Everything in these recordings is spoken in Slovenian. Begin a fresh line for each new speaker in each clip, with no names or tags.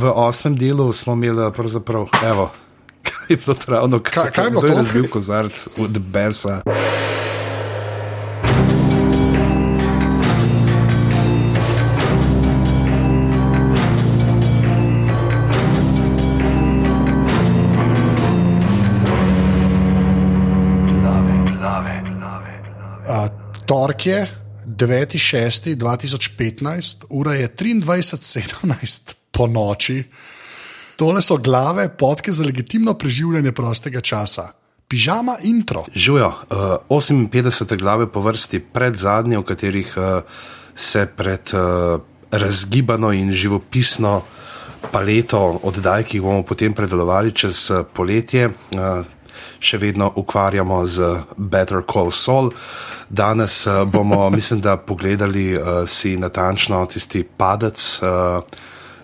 v osmem delu smo imeli pravzaprav, evo, kaj je bilo travno,
Kaj- kaj je bilo
kdo
to?
razbil kozarc od besa.
Torek je 9.6.2015, ura je 23.17 po noči. Tole so glave podke za legitimno preživljanje prostega časa. Pižama intro.
Živijo, uh, 58 glave po vrsti, pred zadnje, v katerih uh, se pred uh, razgibano in živopisno paleto oddaj, ki jih bomo potem predelovali čez uh, poletje, uh, še vedno ukvarjamo z Better Call Saul. Danes uh, bomo, mislim, da pogledali uh, si natančno tisti padec. Uh,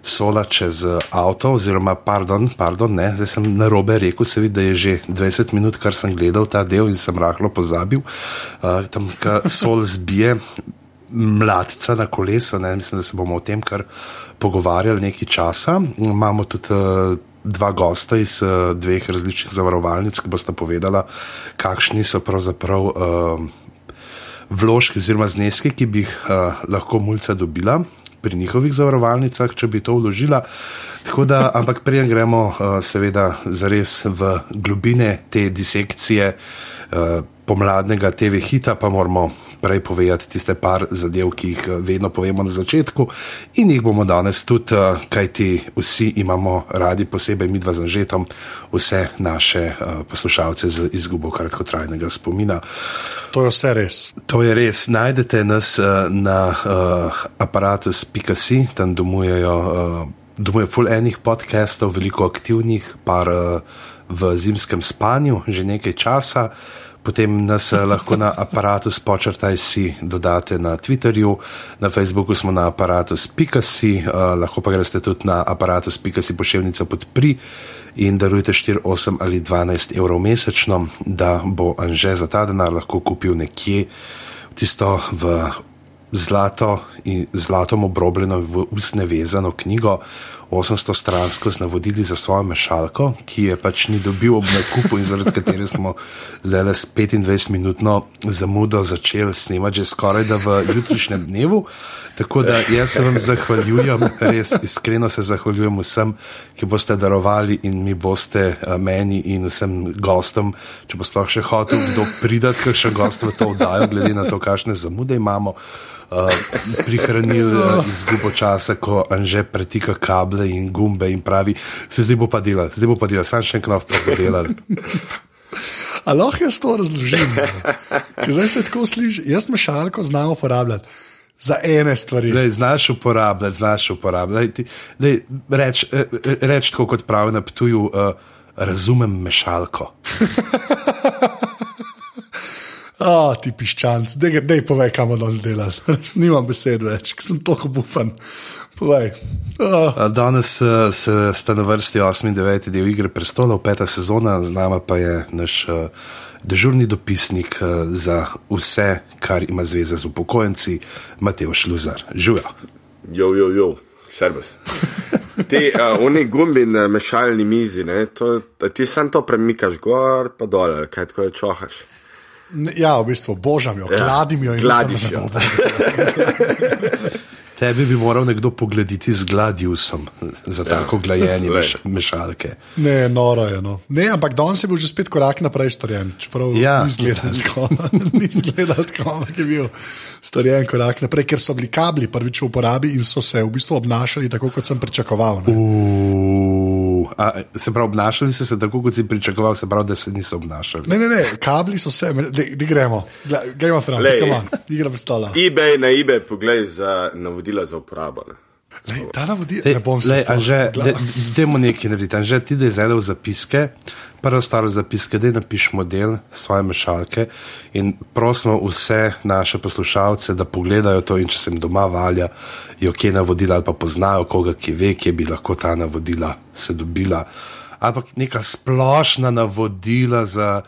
sola čez eh, avto, oziroma, pardon, pardon ne, zdaj sem na robe rekel, se vidi, da je že 20 minut, kar sem gledal ta del in sem rahlo pozabil. Uh, tam, ko sol zbije mladca na kolesu, ne, mislim, da se bomo o tem kar pogovarjali nekaj časa. Imamo tudi. Uh, Dva gosta iz uh, dveh različnih zavarovalnic, ki bosta povedala, kakšni so pravzaprav uh, vložki oziroma zneski, ki bi jih uh, lahko mulca dobila pri njihovih zavarovalnicah, če bi to vložila. Tako da, ampak preden gremo, uh, seveda, zares v globine te disekcije uh, pomladnega TV hita, pa moramo prej povedati tiste par zadev, ki jih uh, vedno povemo na začetku, in jih bomo danes tudi, uh, kajti vsi imamo radi, posebej mi dva z Anžetom, vse naše uh, poslušalce z izgubo kratkotrajnega spomina.
To je vse res.
To je res. Najdete nas na uh, aparatus.si, tam domujejo, uh, domujejo full enih podcastov, veliko aktivnih, par uh, v zimskem spanju, že nekaj časa. Potem nas eh, lahko na aparatus počrtaj si dodate na Twitterju, na Facebooku smo na aparatus.si, uh, lahko pa greste tudi na aparatus.si pošiljnica podpri in darujte 4, 8 ali 12 evrov mesečno, da bo Anže za ta denar lahko kupil nekje tisto v zlato in zlatom obrobljeno v usne vezano knjigo, 800 stransko z navodili za svojo mešalko, ki je pač ni dobil ob nakupu in zaradi katere smo zdaj s 25-minutno zamudo začeli snemati že skoraj da v jutrišnjem dnevu. Tako da jaz se vam zahvaljujem, res iskreno se zahvaljujem vsem, ki boste darovali in mi boste eh, meni in vsem gostom, če bo sploh še hotel kdo pridati, ker še gost v to oddajo, glede na to, kakšne zamude imamo. Uh, prihranil uh, izgubo časa, ko Anže pretika kable in gumbe in pravi, se zdaj bo pa delal, zdaj bo pa delal, sam še enkrat pa bo delal.
A lahko jaz to razložim? Ker Zdaj se tako sliši, jaz mešalko znam uporabljati za ene stvari.
Lej, znaš uporabljati, znaš uporabljati. Lej, reč, eh, reč tako kot pravi na Ptuju, uh, razumem mešalko.
A, ti piščanc, dej, dej povej, kam bomo danes delali. Res nimam besed več, ker sem tako bupan. Povej. A
Danes uh, se sta na vrsti 8. in 9. del Igre prestolov, peta sezona, z nama pa je naš uh, dežurni dopisnik uh, za vse, kar ima zveze z upokojenci, Mateo Šluzar. Živijo.
Jo, jo, jo, servis. Ti, uh, oni gumbi na mešalni mizi, ne, to, ti sam to premikaš gor, pa dol, kaj tako je čohaš.
Ne, ja, v bistvu božam jo, ja. gladim jo in
Gladiš jo.
Tebi bi moral nekdo pogledati z gladiusom za tako glajenje meš, mešalke.
Ne, noro je. No. Ne, ampak danes je bil že spet korak naprej storjen. Čeprav
Ja.
ni izgledal tako, ni izgledal tako, ampak je bil storjen korak naprej, ker so bili kabli prvič v uporabi in so se v bistvu obnašali tako, kot sem pričakoval.
A, se pravi, obnašali so se tako, kot si pričakoval, se pravi, da se niso obnašali.
Ne, ne, ne, kabli so se, da gremo, gremo Thrones,
Glej.
come on, igra predstavlja.
eBay na eBay, poglej za navodila za uporabo. Ne.
Lej, ta navodila, ne bom se
lej,
sploh-
Anže,
gla-
de- Dajmo nekaj narediti. Anže, ti da izvedel zapiske, prvo staro zapiske, da napiš model svoje mešalke in prosimo vse naše poslušalce, da pogledajo to in če se jim doma valja, jo kje navodila ali pa poznajo koga, ki ve, kje bi lahko ta navodila se dobila. Ampak neka splošna navodila za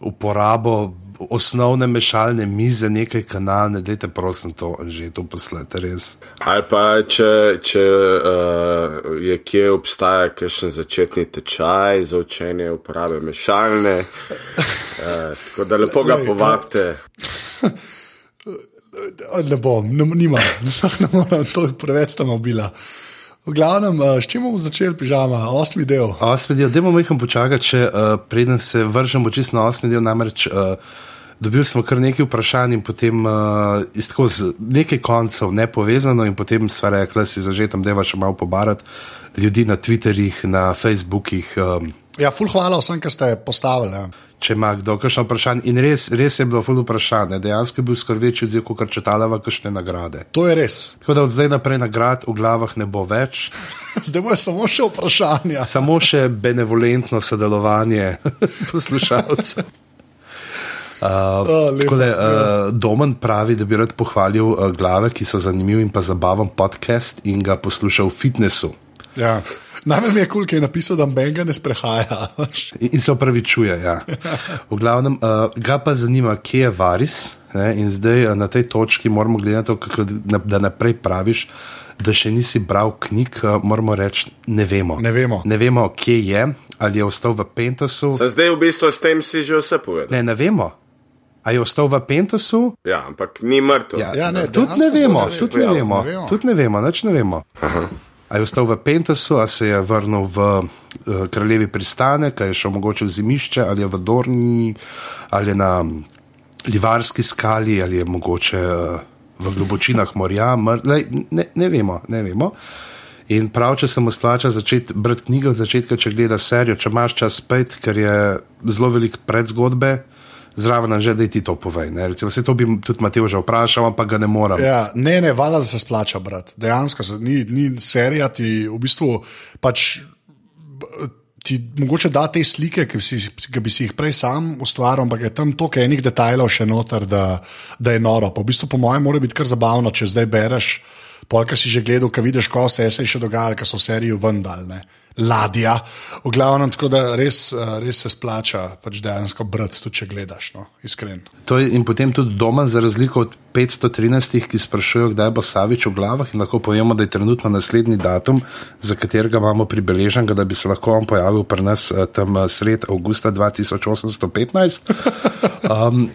uporabo osnovne mešalne mize, nekaj kanal, ne dajte prosim to že to poslati, res.
Ali pa če, če uh, je kje obstaja kakšen začetni tečaj za učenje uporabe mešalne, uh, tako da lepo ga povabite.
Ne bom, ne, nima, ne morem, to je preveč tam obila. V glavnem, eh, s čim bomo začeli, pižama, osmi del.
Osmi del, da bomo jih počakali, če uh, preden se vržemo čisto na osmi del, namreč. Uh, Dobili smo kar nekaj vprašanj, in potem uh, iz tako z nekaj koncev ne povezano, in potem sva rekla, si zažetam, da je vaš malo pobarati ljudi na Twitterjih, na Facebookih. Um,
Ja, ful hvala vsem, ki ste postavili. Ja.
če ima kdo kakšno vprašanje. In res, res je bilo ful vprašanje, dejansko je bil skoraj večji odziv, kot četalava kakšne nagrade.
To je res.
Tako da od zdaj naprej nagrad v glavah ne bo več,
Zdaj bo samo še vprašanje.
samo še benevolentno sodelovanje poslušalcev.
Oh, lepo.
Tako da uh, Domen pravi, da bi rad pohvalil uh, glave, ki so zanimiv in pa zabaven podcast in ga poslušal v fitnessu.
Ja. Najmanj je kul, cool, ki je napisal, da Benga ne sprehaja.
In in se opravičuje. Ja. V glavnem, uh, ga pa zanima, kje je Varis. Ne? In zdaj uh, na tej točki moramo gledati, to, kako, da, naprej praviš, da še nisi bral knjig. Uh, moramo reči, ne vemo.
Ne vemo.
Ne vemo, kje je, ali je ostal v Pentosu.
Za zdaj v bistvu s tem si že vse povedal.
Ne, ne vemo. A je ostal v Pentosu?
Ja, ampak ni mrtev.
Ja, ne,
tudi ne vemo, tudi ne
Ja,
vemo, tudi ne vemo, nič ne vemo. A je ostal v Pentosu, a se je vrnil v uh, kraljevi pristanek, a je šel mogoče v zimišče, ali je v Dorni, ali je na Livarski skali, ali je mogoče uh, v globočinah morja. Lej, ne, ne vemo, ne vemo. In prav, če se mu splača začeti brati knjige od začetka, če gleda serijo, če imaš čas spet, ker je zelo velik predzgodbe. Zraven že, da ti to povej. ne. Recimo, vse to bi tudi Mateo že vprašal, ampak ga ne morem.
Ja, ne, ne, valjda, da se splača brati. Dejansko se, ni, ni serija, ti v bistvu pač. Ti mogoče da te slike, ki, si, ki bi si jih prej sam ustvaril, ampak je tam toliko enih detajlov še noter, da, da je noro. Pa v bistvu, po mojem, mora biti kar zabavno, če zdaj bereš, polka si že gledal, kaj vidiš, ko vse se je še dogajalo, ker so v seriji vendalne. Ladja, v glavnem, tako da res, eh, res se splača pač dejansko brati, tudi če gledaš, no, iskren.
To je, in potem tudi doma, za razliko od 513, ki sprašujejo, kdaj bo Savič v glavah, in lahko povemo, da je trenutno naslednji datum, za katerega imamo pribeležen, da bi se lahko on pojavil pri nas eh, tam eh, sred avgusta 2815. Um,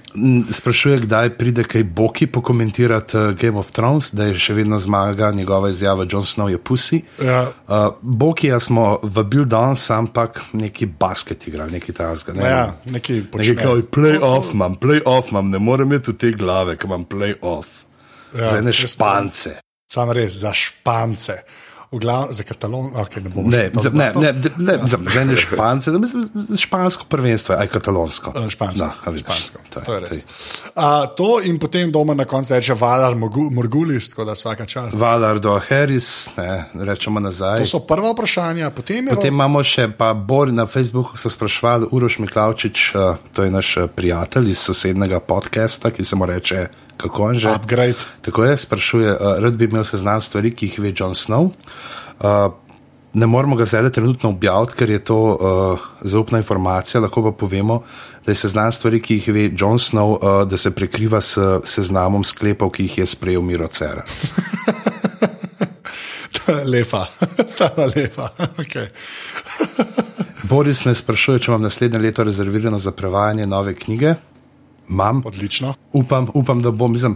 sprašuje, kdaj pride kaj Boki pokomentirati uh, Game of Thrones, da je še vedno zmaga njegova izjava: Jon Snow je pusi.
Ja.
Uh, Bokija smo vabili danes, ampak neki basket igrali, neki tasga. Ne,
Ja, nekaj
Nekaj
počne.
kao, play-off imam, play-off imam, ne morem imeti te glave, ki imam play-off.
Ja,
Ja, za ene
ne.
špance.
Sam res za špance. V glavnem, za katalon, okay, ne bomo
Ne,
šli
za, ne, ne, ne, za ene špance, da mislim, za špansko prvenstvo, aj katalonsko.
Eh, Špansko.
No, a vidiš,
špansko.
to je-
To je Uh, to in potem doma na koncu reče Valar Morgu- Morgulis, tako da vsaka čas.
Valar do Harris, ne, rečemo nazaj.
To so prva vprašanja, potem je
Potem imamo še, pa Bor na Facebooku so sprašvali, Uroš Miklavčič, uh, to je naš eh, prijatelj iz sosednjega podcasta, ki se mu reče, kako on že.
upgrade.
Tako je, sprašuje, uh, rad bi imel seznam stvari, ki jih ve Jon Snow. Uh, ne moramo ga zdaj trenutno objaviti, ker je to uh, zaupna informacija, lahko pa povemo, da je seznam stvari, ki jih ve Jon Snow, uh, da se prekriva s seznamom sklepov, ki jih je sprejel Miro Cera.
To je lepa, to je lepa. Okay.
Boris me sprašuje, če imam naslednje leto rezervirano za prevajanje nove knjige. Imam,
Odlično.
upam, upam, da bom, mislim,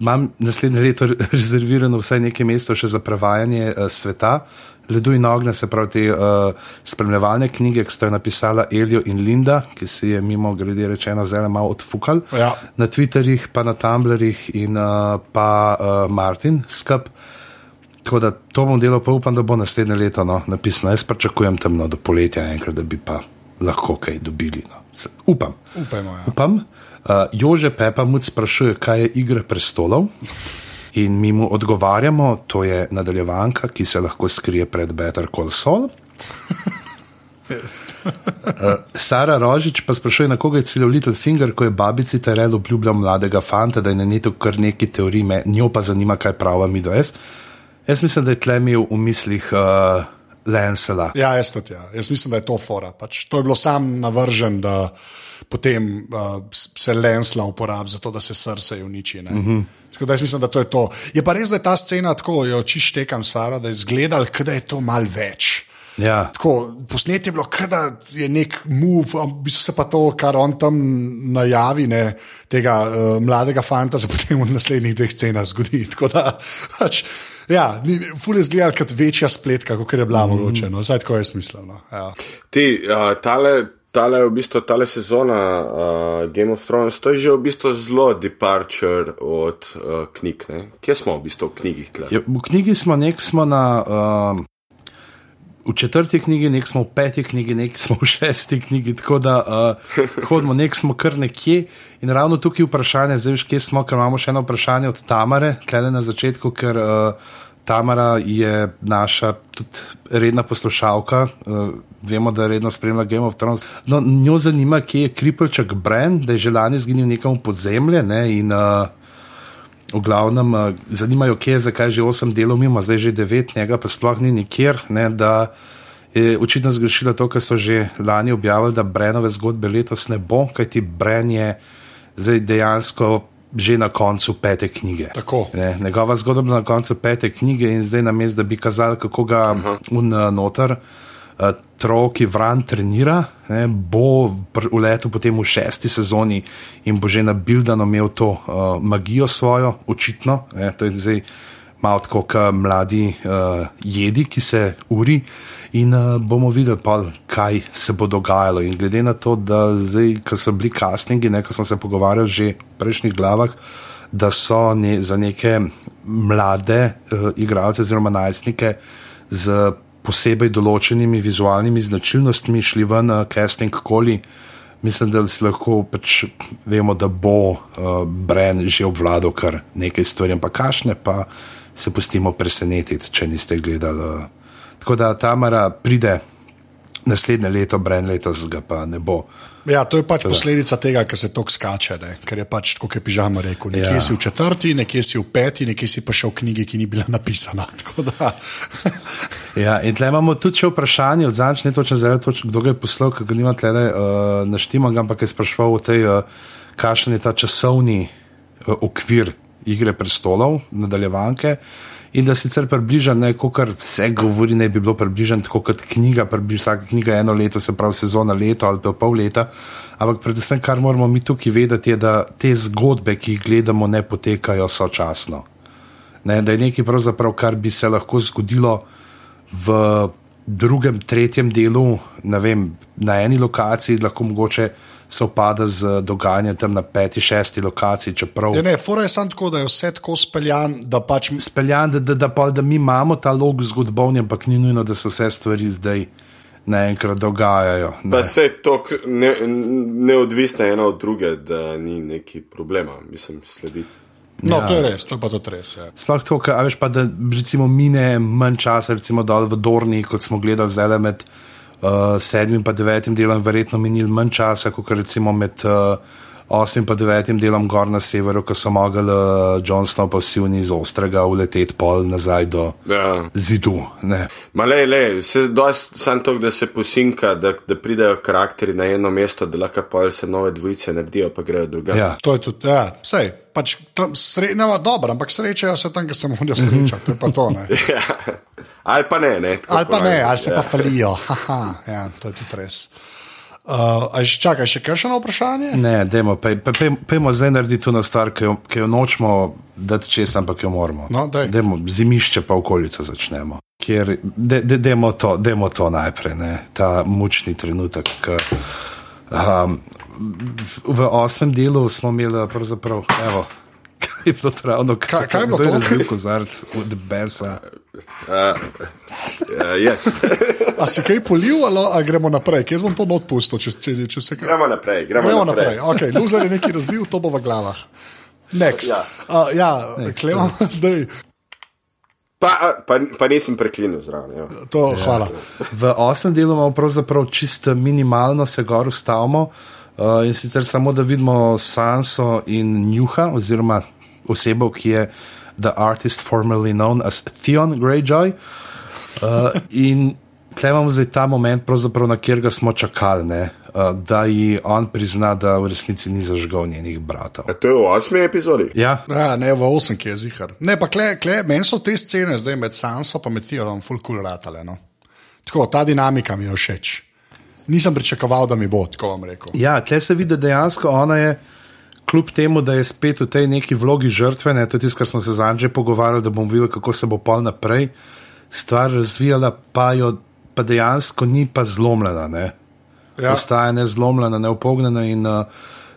imam naslednje leto rezervirano vsaj nekaj mesta še za prevajanje uh, sveta. Ledu in ognja, se pravi, te uh, spremljevalne knjige, ki sta jo napisala Elio in Linda, ki si je mimo grede rečeno zelo malo odfukal.
Ja.
Na Twitterjih, pa na Tumblrih in uh, pa uh, Martin skup. Tako da to bom delal, pa upam, da bo naslednje leto no, napisano. Jaz pričakujem temno do poletja, enkrat, da bi pa lahko kaj dobili. No. Upam.
Upajmo, ja.
upam. Uh, Jože Pepa mu sprašuje, kaj je Igra prestolov. In mi mu odgovarjamo, to je nadaljevanka, ki se lahko skrije pred Better Call Saul. Uh, Sara Rožič pa sprašuje, na koga je cilil Little Finger, ko je babici Terel obljubljal mladega fanta, da je na netu kar neki teorij, me, njo pa zanima, kaj pravi mi do jaz. Jaz mislim, da je tle imel v mislih uh, Lancela.
Ja, jaz, tudi, ja. jaz mislim, da je to fora. Pač, to je bilo sam navržen, da potem uh, se Lancela uporabi za to, da se srce uniči. Uh -huh. Tako da jaz mislim, da to je to. Je pa res, da je ta scena tako, jo čištekam stvar, da je izgledal, da je to mal več.
Ja.
Tako, posnet je bilo, da je nek move, v bistvu se pa to, kar on tam najavi, ne, tega uh, mladega fanta, se potem v naslednjih dveh scenah zgodi. Tako da, pač, ja, fulje zgleda kot večja spletka, kot je bila mm. mogoče. No. Zdaj, tako je smiselno. Ja.
Ti, uh, tale. Tale, v bistvu, tale sezona uh, Game of Thrones, to je že v bistvu zelo departure od uh, knjig. Ne? Kje smo v bistvu v knjigi?
Ja, v knjigi smo, nek smo na. Uh, v četrti knjigi, nek smo v peti knjigi, nek smo v šesti knjigi, tako da uh, hodimo, nek smo kar nekje. In ravno tukaj je vprašanje, zdaj veš, kje smo, ker imamo še eno vprašanje od Tamare, klede na začetku, ker uh, Tamara je naša tudi redna poslušalka. Uh, Vemo, da redno spremlja Game of Thrones. No, njo zanima, kje je Kripelček Brand, da je že lani zginil nekam v podzemlje. Ne, in, uh, v glavnem uh, zanimajo, kje je, zakaj že osem delov mimo, zdaj že devet, njega pa sploh ni nikjer. Ne, da je očitno zgrešila to, kar so že lani objavili, da Brenove zgodbe letos ne bo, kajti Bren je zdaj dejansko. Že na koncu pete knjige. Ne, njegova zgodba je na koncu pete knjige, in zdaj na mestu, da bi kazali, kako ga. Uh -huh. Eh, Trov, ki vran trenira, ne, bo v letu potem v šesti sezoni in bo že na Bildano imel to uh, magijo svojo, očitno. Ne, to je zdaj malo tako, kot mladi uh, jedi, ki se uri. In uh, bomo videli, pa, kaj se bo dogajalo. In glede na to, da zdaj, ko so bili castingi, ne, ko smo se pogovarjali že v prejšnjih glavah, da so ne, za neke mlade uh, igralce oziroma najstnike z posebej določenimi vizualnimi značilnostmi šli ven na casting koli. Mislim, da si lahko pač vemo, da bo uh, Bren že obvladal kar nekaj stvari, pa kašne, pa se pustimo presenetiti, če niste gledali. Tako da Tamara pride naslednje leto, Bren letos ga pa ne bo.
Ja, to je pač Teda. posledica tega, ker se tok skače, ne? ker je pač tako, kot je pižama rekel. Nekje ja. si v četrti, nekje si v peti, nekje si pa še v knjigi, ki ni bila napisana.
ja, in tle imamo tudi vprašanje od zadnjič, ne točno zdaj, točno kdo ga je poslal, ker ga nima tle uh, naštimo, ampak je sprašval o tej, uh, kakšen je ta časovni uh, okvir igre prestolov, nadaljevanke. In da sicer približa neko, kar vse govori, ne bi bilo približeno tako kot knjiga, približa vsaka knjiga eno leto, se pravi sezona leto ali pa pol leta. Ampak predvsem, kar moramo mi tukaj vedeti, je, da te zgodbe, ki jih gledamo, ne potekajo sočasno. Ne, da je nekaj, kar bi se lahko zgodilo v drugem, tretjem delu, vem, na eni lokaciji, lahko mogoče sovpada z dogajanjem tam na peti, šesti lokaciji. Čeprav...
Ja, ne, fora je samo tako, da je vse tako speljan, da pač.
Speljan, da, da, da, da, da mi imamo ta log zgodbovni, ampak ni nujno, da se vse stvari zdaj. Naenkrat dogajajo.
Ne. Pa se to ne, neodvisno ena od druge, da ni neki problema, mislim, slediti.
No, ja. to je res, to je pa tudi res. Ja.
Sploh to, a veš pa, da recimo mine manj časa, recimo dol v Dorni, kot smo gledali zdaj med uh, sedmim in devetim delom, verjetno minili manj časa, kot recimo med uh, osmim in devetim delom gor na severu, ko so mogli uh, John Snow pa vsi iz ostrega uleteti pol nazaj do ja. zidu.
Male, le, se dosti sam to, da se posinka, da, da pridejo karakteri na eno mesto, da lahko pol se nove dvojice naredijo, pa grejo drugače.
Ja. To je tudi, ja, sej pač tam srečajo, dobro, ampak srečajo se tam, kjer se morajo srečati. To je pa to.
ja. Ali pa ne, ne
ali pa ne, ali se ja. pa falijo. Haha, ja, to je tudi res. Uh, še čakaj, še kakšno vprašanje?
Ne, dajmo, pejmo zdaj narediti to na stvar, ki jo, ki jo nočemo, da česa, ampak jo moramo.
No,
dajmo zimišče pa okolico začnemo. Ker, de, de, demo, to, demo to najprej, ne? ta mučni trenutek. K, um, v osmem delu smo imeli, pravzaprav, evo, je bilo travno,
kaj, kaj je bilo to?
Razbil kozarc od besa.
Uh, uh, yes.
a si kaj polil, ali a gremo naprej? Kje bom to odpustil? Če, če, če se...
Gremo naprej. Gremo,
gremo naprej. naprej. Okay, Loser je nekaj razbil, to bo v glavah. Next. Ja, uh, ja klemo zdaj.
Pa, pa, pa nisem preklinil zraven. Ja.
To, ja.
V osmem delu imamo pravzaprav čisto minimalno se gor ustavimo. Uh, in sicer samo da vidimo Sanso in Njuha, oziroma osebo, ki je the artist formerly known as Theon Greyjoy. Uh, in tle imamo zdaj ta moment, na katerega smo čakali, ne, uh, da ji on prizna, da v resnici ni zažgal njenih bratov.
A to je v osmi epizodi.
Ja,
Ja, ne, v osem, ki je zihar. Ne, pa kle, kle, meni so te scene zdaj med Sanso in full cool ratale. No. Tako, ta dinamika mi je všeč. Nisem pričakoval, da mi bo, tako vam rekel.
ja tle se vidi, da dejansko ona je. Kljub temu, da je spet v tej neki vlogi žrtve, ne, to je tisto, kar smo se z Anžem pogovarjali, da bomo videli, kako se bo pol naprej stvar razvijala, pa jo pa dejansko ni pa zlomljena. Ne.
Ja.
Ostaja nezlomljena, neupognjena in uh,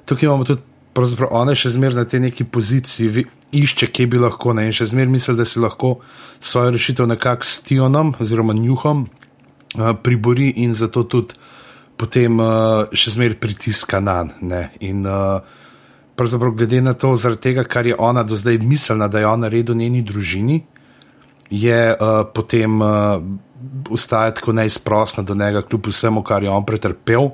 tukaj imamo tudi, pravzaprav ona je še zmeraj na tej neki poziciji, vi, išče, kje bi lahko ne in še zmeraj misli, da si lahko svojo rešitev nekako s Tionom oziroma Njuhom uh, pribori in zato tudi potem uh, še zmeraj pritiska na njega. Pravzaprav, glede na to, tega, kar je ona do zdaj mislila, da je ona naredila njeni družini, je uh, potem uh, ustaja tako neizprostna do njega, kljub vsemu, kar je on pretrpel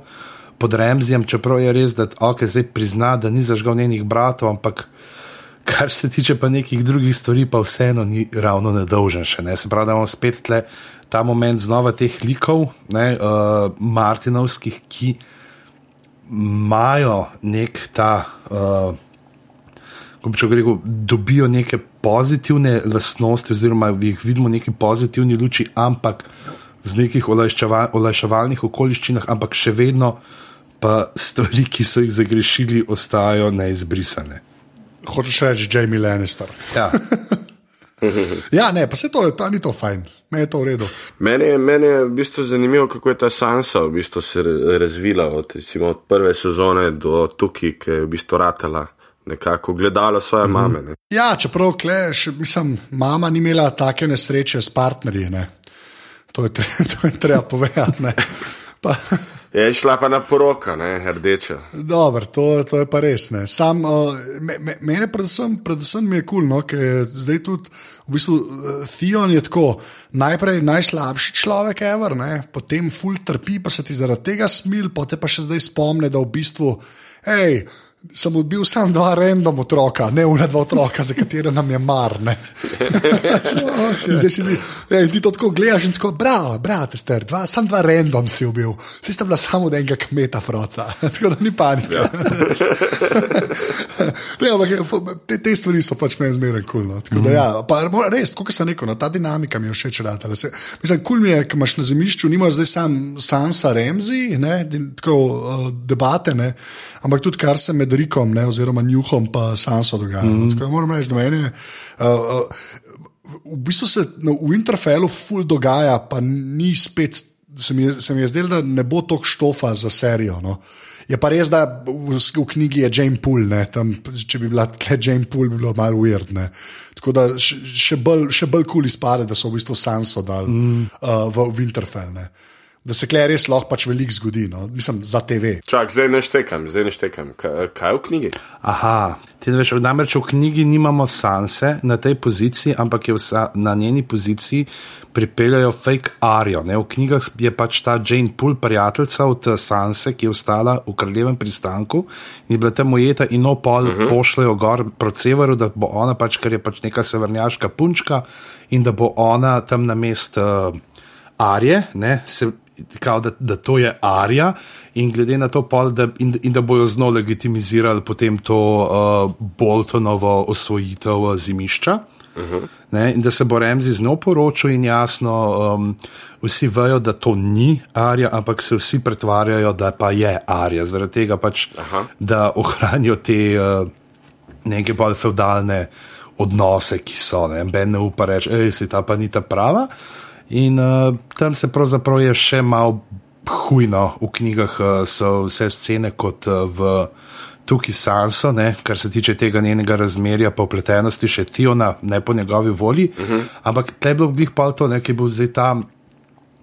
pod Remzijem. Čeprav je res, da okay, zdaj prizna, da ni zažgal njenih bratov, ampak kar se tiče pa nekih drugih stvari, pa vseeno ni ravno nedolžen še. Ne? Se pravi, da imamo spet tle ta moment znova teh likov, ne, uh, Martinovskih, ki imajo nek ta. Uh, Ko bi rekel, dobijo neke pozitivne lastnosti, oziroma jih vidimo v neki pozitivni luči, ampak z nekih olajševal, olajševalnih okoliščinah, ampak še vedno pa stvari, ki so jih zagrešili, ostajajo neizbrisane.
Hočeš reči, Jamie Lannister.
Ja.
ja, ne, pa se to, to ni to fajn, meni je to v redu.
Meni meni je v bistvu zanimivo, kako je ta Sansa v bistvu se razvila od, recimo, od prve sezone do tukaj, ki je v bistvu ratela nekako gledala svoje mame. Ne.
Ja, čeprav kle, še, mislim, mama ni imela take nesreče s partnerji. Ne. To, je tre, to je treba povedati. Pa,
je šla pa na poroka, ne, rdeča.
Dobro, to, to je pa res. Ne. Sam, uh, me, me, mene predvsem, predvsem je kul, cool, no, ker je zdaj tudi v bistvu uh, Theon je tako najprej najslabši človek, ever, ne, potem ful trpi, pa se ti zaradi tega smil, potem pa še zdaj spomne, da v bistvu, hej, sem odbil samo dva random otroka, ne una dva otroka, za katere nam je mar. okay. Zdaj si ti, ja, ti to tako gledaš in tako, bravo, brate, ster, dva, samo dva random si ubil, vsi sta bila samo od enega kmeta, froca, tako da ni panika. Ja. ne, ampak te, te stvari so pač meni zmeraj kulno. Cool, no. ja, res, kot sem rekel, no, ta dinamika mi je všeč. Mislim, kul cool mi je, ker imaš na zemljišču, nimaš zdaj sam Sansa Remzi, ne, tako uh, debate, ne, ampak tudi kar se med Rikom, ne, oziroma Njuhom, pa Sanso dogaja. Mm -hmm. Moram reči, da meni. Uh, uh, v bistvu se no, v Interfellu ful dogaja, pa ni spet. Se mi, je, se mi je zdelo, da ne bo toliko štofa za serijo. No. Je pa res, da v, v knjigi je Jane Poole, tam, če bi bila tle Jane Poole, bi bilo malo weird. Ne. Tako da še bolj kul cool izpade, da so v bistvu Sanso dali mm. uh, v Winterfell. Ne da se kle res lahko pač veliko zgodi, no? mislim, za TV.
Čak, zdaj ne štekam, zdaj ne štekam. Kaj, kaj je v knjigi?
Aha, ti veš, namreč v knjigi nimamo Sanse na tej poziciji, ampak je vsa, na njeni poziciji pripeljajo fake Arijo. Ne? V knjigah je pač ta Jane Poole, prijateljica od Sanse, ki je ostala v kraljevem pristanku in je bila tam ujeta in opol uh -huh. pošljajo gor proti severu, da bo ona pač, ker je pač neka severnjaška punčka in da bo ona tam na mest uh, Arije, ne, se kao, da, da to je Arija, in glede na to, pol, da, in, in da bojo znova legitimizirali potem to uh, Boltonovo osvojitev uh, zimišča. Uh -huh. ne, in da se bo Remzi z njo poročil, in jasno, um, vsi vejo, da to ni Arija, ampak se vsi pretvarjajo, da pa je Arija. Zaradi tega pač, Aha. da ohranijo te uh, neke bolj feudalne odnose, ki so. Ne, ben ne upa reči, da je ta pa ni ta prava. In uh, tam se pravzaprav je še malo hujno, v knjigah uh, so vse scene kot uh, v Tuki Sanso, ne, kar se tiče tega njenega razmerja, pa upletenosti še Tiona, ne po njegovi volji. Uh -huh. Ampak te je bilo glih pa to, ki je bil zdaj tam.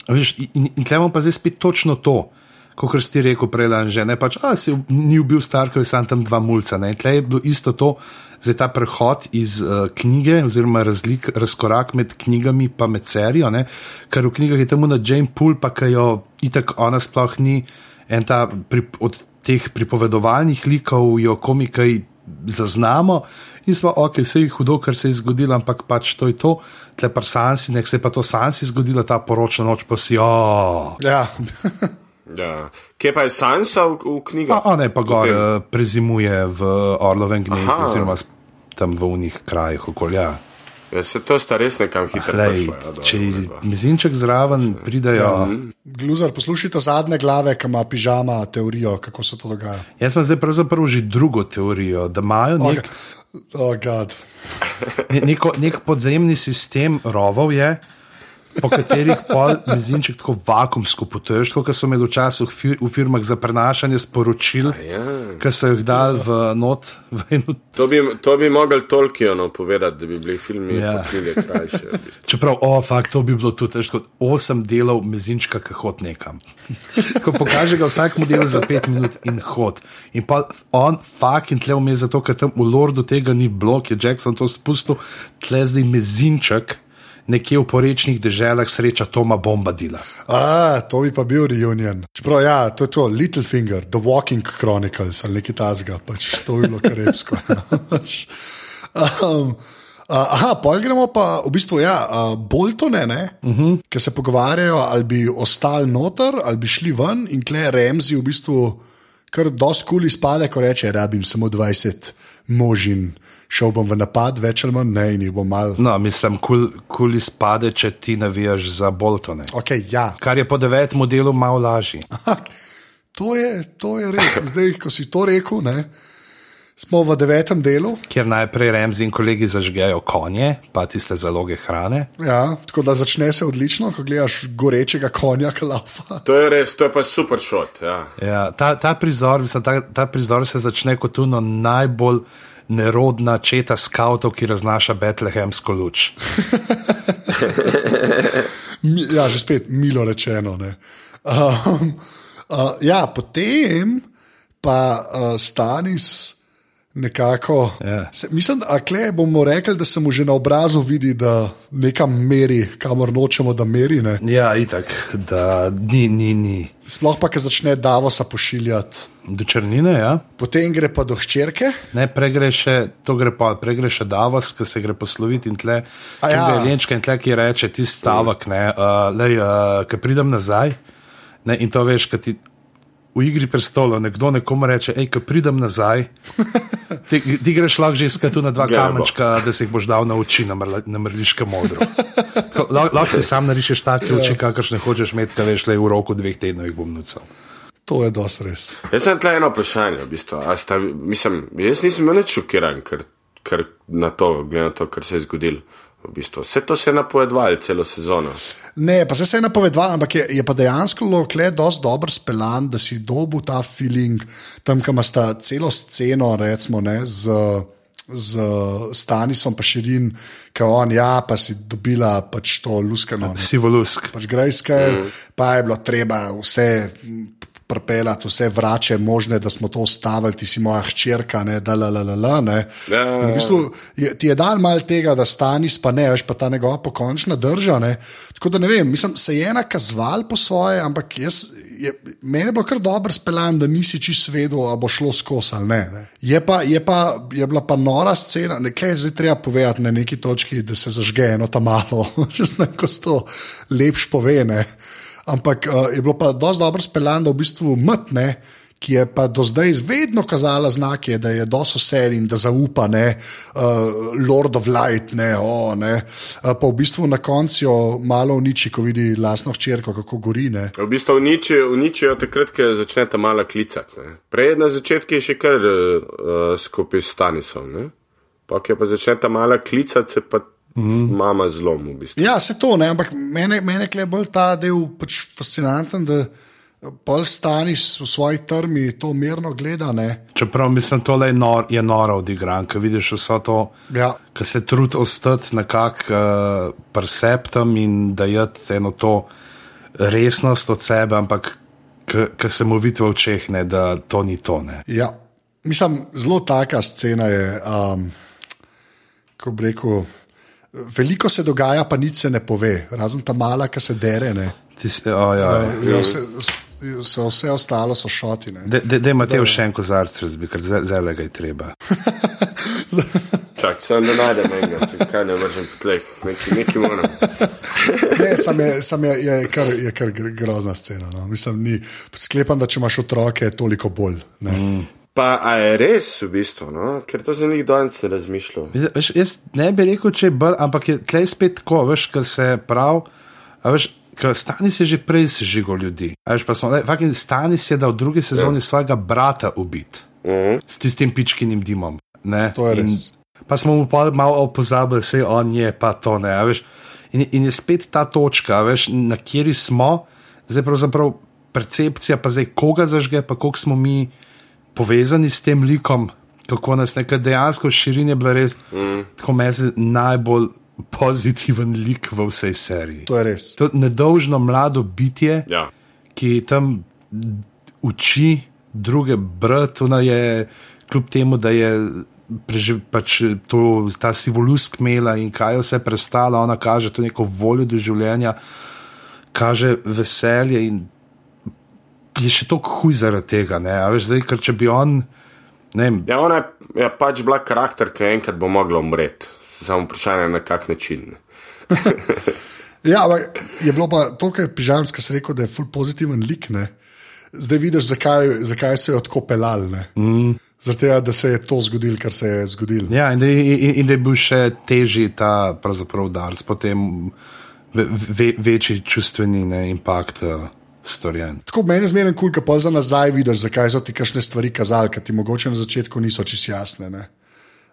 Veš, in in tlemo pa zdaj spet točno to. Kot si rekel, prej dan že ne, pač, a si ni bil star, ko je sam tam dva mulca. Tleh je bilo isto to, zdaj ta prehod iz uh, knjige, oziroma razlik, razkorak med knjigami in med serijo. Ne? Ker v knjigah je temu na Jane Poole, pa ki jo itak ona sploh ni en ta pri, od teh pripovedovalnih likov, jo komikaj zaznamo. In smo, ok, vse je hudo, kar se je zgodilo, ampak pač to je to, tle pa Sansi, nek se je pa to Sansi zgodilo, ta poročna noč pa si, oh.
Ja.
Ja. Kje pa je Sansa v, v knjigi?
A ne, pa gor eh, prezimuje v Orlovem gnezdu, oziroma tam v unih krajih okolja.
Ja, se to sta res nekam hitro
Lej,
prišla, ja,
če mizinček zraven pridejo.
Gluzar, poslušajte zadnje glave, ki ima pižama teorijo, kako se to dogaja.
Jaz imam zdaj pravzaprav že drugo teorijo, da imajo nek,
Oh, God.
ne, neko, nek podzemni sistem rovov, je, po katerih pol mizinček tako vakumsko potuješ, kot so imeli včasih v, fir, v firmah za prenašanje sporočil,
Ja.
ki so jih dali v not. V eno,
To bi, to bi mogel Tolkienu povedati, da bi bili filmi
Ja.
ja. v bistvu.
Čeprav, o, fakt, to bi bilo tudi težko. Osem delov mezinčka, ki hod nekam. Ko pokaže ga vsakemu delu za pet minut in hod. In pa on, fakt, in tle vmes zato, ker tam v Lordu tega ni bilo, je Jackson to spustil, tle zdaj mezinček. Nekje v porečnih deželah sreča Toma Bombadila.
A, to bi pa bil reunion. Čeprav, ja, to je to, Littlefinger, The Walking Chronicles ali nekaj tasga, pač to je bilo karepsko. Pač, um, Uh, aha, pa gremo pa v bistvu, ja, uh, Boltone, uh
Mhm.
-huh. ki se pogovarjajo, ali bi ostali noter, ali bi šli ven, in kle Remzi v bistvu kar dosti kul izpade, ko reče: rabim samo 20 možin, šel bom v napad, več ali manj ne, in jih bom mal.
No, mislim, kul cool izpade, če ti navijaš za Boltone.
Ok, ja,
Kar je po devetem delu malo lažje.
to je, to je res. Zdaj, ko si to rekel, ne, smo v devetem delu.
Kjer najprej Remzi in kolegi zažgejo konje, pa tiste zaloge hrane.
Ja, tako da začne se odlično, ko gledaš gorečega konja, ki lava.
To je res, to je pa super šot. Ja.
Ja, ta, ta, prizor, mislim, ta, ta prizor se začne kot uno najbolj nerodna četa skavtov, ki raznaša betlehemsko luč.
Ja, že spet milo rečeno. ne. Um, uh, ja, potem pa uh, Stanis nekako.
Ja.
Se, mislim, da kle bomo rekli, da se mu že na obrazu vidi, da nekam meri, kamor nočemo, da meri. Ne.
Ja, itak, da ni, ni, ni.
Sploh pa, ki začne Davosa pošiljati.
Do črnine, ja.
Potem gre pa do hčerke.
Ne, pregre še, to gre pa, pregre še Davos, ki se gre posloviti in tle,
ja.
Lenčka in tle, ki reče ti stavek, ne, uh, lej, uh, ki pridem nazaj, ne, in to veš, ti v igri prestolov nekdo nekomu reče, hej, ki pridem nazaj, ti, ti greš lahko že iskati na dva kamenčka, da si jih boš dal na oči, na, mrla, na mrliške modro. Tako, lah- Lahko si sam narišeš take oči, kakršne hočeš imeti, ki veš, le v roku dveh tednov jih bom nucal.
To je dosti res.
Jaz sem tle eno vprašanje. V bistvu. A sta, mislim, jaz nisem nič šokiran ker, ker na to, glede na to, kar se je zgodilo. V bistvu. Vse to se je napovedovalo celo sezono.
Ne, pa se je napovedal, ampak je, je pa dejansko lokle dosti dobro speljan, da si dobil ta feeling tam, kam sta celo sceno, recimo, ne, z, z Stanisom pa širin, ki on, ja, pa si dobila pač to luskano. ne.
Sivolusk.
Pač grejske, mm. pa je bilo treba vse prepelati, vse vrače možne, da smo to ustavili, ti si moja hčerka, ne, da la la la la. Ne.
Ja.
In v bistvu je, ti je dal mal tega, da stanis, pa ne, veš pa ta njegova pokončna drža. Ne. Tako da ne vem, mislim, se je ena kazval po svoje, ampak jaz. Je, meni je bilo kar dobro speljan, da nisi čist vedel, ali bo šlo skozi ali ne. ne. Je, pa, je, pa, je bila pa nora scena, nekaj je zdaj treba povedati na neki točki, da se zažge eno tam malo, če se neko to lepš pove. Ne. Ampak uh, je bilo pa dosti dobro speljan, da v bistvu mtne, ki je pa do zdaj vedno kazala znake, da je dosto serij in da zaupa, ne, uh, Lord of Light, ne, oh, ne. Uh, pa v bistvu na koncu jo malo uniči, ko vidi lastno hčerko, kako gori. Ne.
V bistvu uničijo, uničijo takrat, ko začnete malo klicati. ne. Prej na začetku je še kar uh, skupaj s Stanisom. Pa ko pa začnete malo klicati, se pa mm. mama zlom v bistvu.
Ja, se to, ne, ampak mene, mene je bolj ta del pač fascinanten, da pol stani v svoji trmi to mirno gleda. Ne.
Čeprav mislim, tole je, nor, je noro odigran, ko vidiš vse to,
Ja.
ki se trudi ostati nekako uh, perceptom in da je eno to resnost od sebe, ampak ki se mu vidi v očeh, ne, da to ni to. Ne.
Ja. Mislim, zelo taka scena je. Um, ko bi rekel, veliko se dogaja, pa nič se ne pove, razen ta mala, ki se dere. Ne.
Ti si- O, ja,
Ja, se, so vse ostalo so šotine.
Da imate še en kozarc, razbi, ker zelo ga je treba.
Čak, sem da najdem enega, če kaj ne vržem po tleh, neki, neki moram.
Ne, sam je, sam je, je, kar, je kar gr- grozna scena. No. Mislim, ni, sklepam, da če imaš otroke, je toliko bolj. Ne. Mm.
Pa a je res v bistvu, no? ker to za njih danes se razmišljal.
Veš, jaz ne bi rekel, če je bolj, ampak je tleh spet tako, veš, ker se prav. a Veš, ker Stanis je že prej sežigal ljudi. Veš, pa smo, ne, fucking Stanis je dal v drugi sezoni ja. svojega brata ubiti
Uh -huh.
s tistim pičkinim dimom. Ne?
To je
In-
res.
Pa smo mu pa malo pozabili, vse on je, pa to ne. a Veš, in, in je spet ta točka, veš, na kateri smo, zdaj pravzaprav percepcija, pa zdaj koga zažge, pa koliko smo mi povezani s tem likom, kako nas nekaj dejansko širine je bila res. Mm. Tako meni najbolj pozitiven lik v vsej seriji.
To je res.
To nedolžno mlado bitje,
Ja.
ki tam uči druge brati, ona je kljub temu, da je preživ, pač to, ta sivolusk imela in kaj vse prestala, ona kaže to neko voljo do življenja, kaže veselje in je še toliko huj zaradi tega. Ne? A veš, zdaj, ker če bi on, ne vem,
ja, ona je, je pač bila karakter, ki enkrat bo mogla umreti. Samo vprašanje je, na kak način.
Ja, ampak je bilo pa to, kar je Pižanska rekel, da je ful pozitiven lik. Ne? Zdaj vidiš, zakaj, zakaj se je tako pelal. Mm. Tega, da se je to zgodilo, kar se je zgodilo.
Ja, in da, in, in da je bil še težji ta pravzaprav udarc, potem ve, ve, večji čustveni ne, impakt uh, storjen.
Tako meni je zmeraj kul, cool, pa za nazaj vidiš, zakaj so ti kakšne stvari kazali, ki ti mogoče na začetku niso čisto jasne. Ne?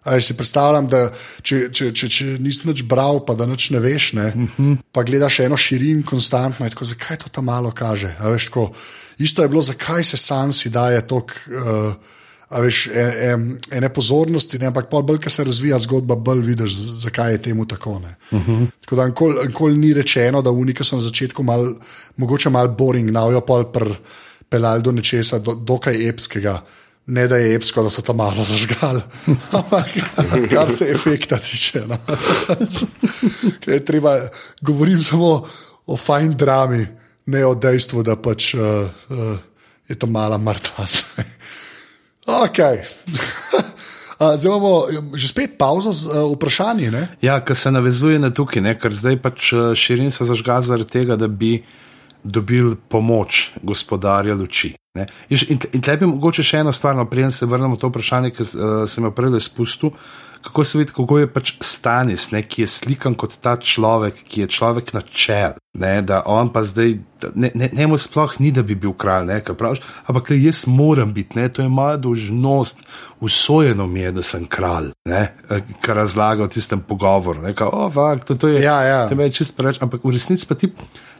A jaz si predstavljam, da če, če, če, če nisi nič bral, pa da nič ne veš, ne, uh -huh. pa gledaš eno širin konstantno, je tako, zakaj to tam malo kaže. A Veš, tako, isto je bilo, zakaj se Sansi daje toliko. Uh, veš, en, en, ene pozornosti, ne, ampak bolj, ko se razvija zgodba, bolj vidiš, zakaj je temu tako. Uh -huh. Tako da nikoli nikol ni rečeno, da unika so na začetku mal, mogoče malo boring, navijo pa pelali do nečesa, do, dokaj epskega. Ne da je epsko, da so tam malo zažgali, ampak kar se efekta tiče. No. Ker treba, govorim samo o fajn drami, ne o dejstvu, da pač uh, uh, je to mala mrtva. Zdaj. Ok. A, Zdaj imamo že spet pauzo z uh, vprašanji. Ne?
Ja, ker se navezuje na tukaj, ne, ker zdaj pač eh, širin se zažga zaradi tega, da bi dobil pomoč gospodarja luči. ne. In, in, in tle bi mogoče še ena stvar, no, preden se vrnemo na to vprašanje, ki uh, sem jo prej spustil. Kako se vidi, kako je pač Stanis, ne, ki je slikan kot ta človek, ki je človek na čel. Ne, da on pa zdaj, da ne, ne, njemu sploh ni, da bi bil kralj, ne, kaj praviš, ampak le jaz moram biti, ne, to je moja dolžnost, usvojeno mi je, da sem kralj, ne, eh, kar razlaga v tistem pogovoru. Ne, kao, oh, fakt, to, to je,
Ja, ja.
to me je čist preveč, ampak v resnici pa ti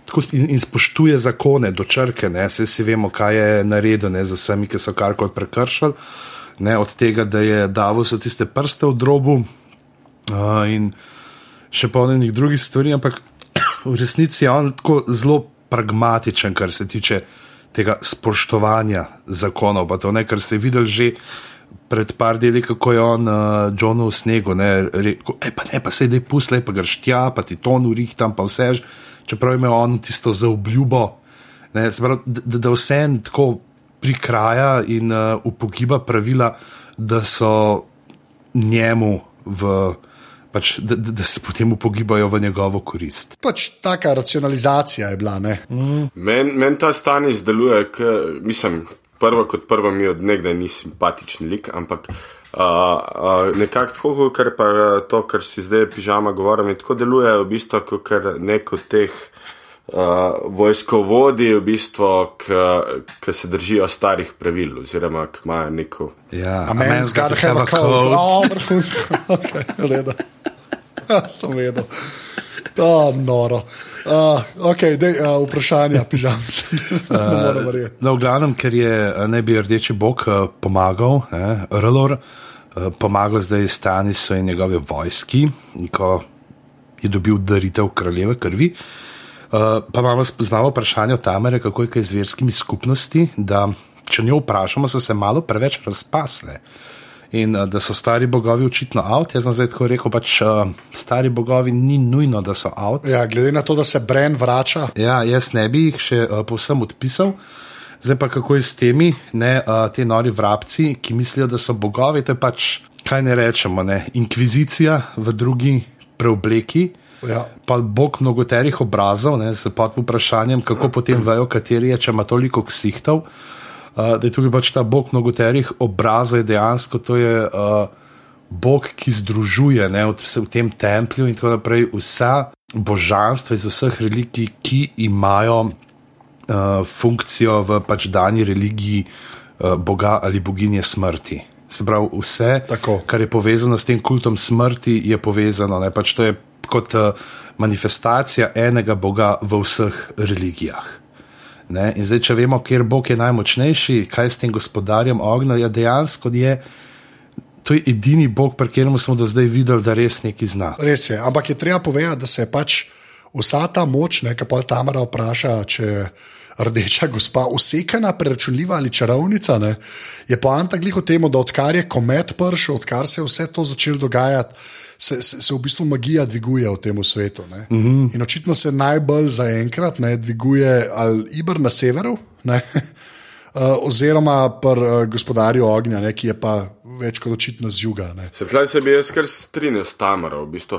tako in, in spoštuje zakone do črke, ne, se vsi vemo, kaj je naredil ne, za vsemi, ki so karkoli prekršili. Ne, od tega, da je davo so tiste prste v drobu uh, in še polnenih drugih stvari, ampak v resnici je on tako zelo pragmatičen, kar se tiče tega spoštovanja zakonov. Pa to, ne, kar ste videli že pred par deli, kako je on uh, Johnu v snegu, ne, rekel, e, pa ne, pa se dej pusle, pa greš tja, pa ti to nurih tam, pa vse, čeprav ima on tisto za obljubo, ne, da, da- da vse en tako prikraja in uh, upogiba pravila, da so njemu v. Pač, da, da da se potem upogibajo v njegovo korist.
Pač taka racionalizacija je bila. Ne?
Meni men ta stanje izdeluje, k, mislim, prvo kot prvo mi od nekdaj ni simpatičen lik, ampak uh, uh, nekako tako, ker pa to, kar si zdaj pižama govorim, tako deluje v bistvu kot nek od teh uh, vojskovodi, v bistvu, ki se držijo starih pravil oziroma ki imajo neko.
Ja,
A men's gotta have a cold. Oh, vrhunsko. Ja, Sem vedel. To noro. Uh, okay, dej, uh, vprašanja, pižam se. Uh,
No, v glavnem, ker je eh, ne bi rdeči bog eh, pomagal, ne, Rlor, eh, pomagal zdaj Stanisu in njegove vojski, ko je dobil daritev kraljeve krvi. Uh, pa imamo spoznavo vprašanje od Tamere, kako je kaj z verskimi skupnosti, da če njo vprašamo, so se malo preveč razpasle. In uh, da so stari bogovi očitno avt. Jaz sem zdaj tako rekel, pač uh, stari bogovi ni nujno, da so avt.
ja, glede na to, da se Bren vrača,
Ja, jaz ne bi jih še uh, povsem odpisal. Zdaj pa kako je s temi, ne, uh, te nori vrabci, ki mislijo, da so bogovi, to je pač, kaj ne rečemo, ne, inkvizicija v drugi preobleki.
Ja.
Pa bog mnogoterih obrazov, ne, s pod vprašanjem, kako potem vejo, kateri je, če ima toliko ksihtov. Uh, da je tukaj pač ta bog mnogoterih obrazov, je dejansko to je uh, bog, ki združuje ne, v, v tem templju in tako naprej vsa božanstva iz vseh religij, ki imajo uh, funkcijo v pač dani religiji uh, Boga ali boginje smrti. Se pravi, vse,
Tako.
kar je povezano s tem kultom smrti, je povezano. Ne? Pač to je kot uh, manifestacija enega Boga v vseh religijah. Ne? In zdaj, če vemo, kjer Bog je najmočnejši, kaj s tem gospodarjem ognja, je dejansko je. To je edini Bog, pri katerem smo do zdaj videli, da res nekaj zna.
Res je, ampak je treba povedati, da se je pač vsa ta moč, ki pa Tamara vpraša, če je rdeča gospa usekana, preračunljiva ali čarovnica, ne, je poanta glih o tem, da odkar je komet prišel, odkar se je vse to začelo dogajati, se, se, se v bistvu magija dviguje v tem svetu. Mm -hmm. In očitno se najbolj zaenkrat ne, dviguje ali Ibr na severu. Ne, Uh, oziroma, pri uh, gospodarju ognja, ne, ki je pa več kot očitno z juga. Ne.
Se bi jaz kar strinjal s Tamaro, v bistvu.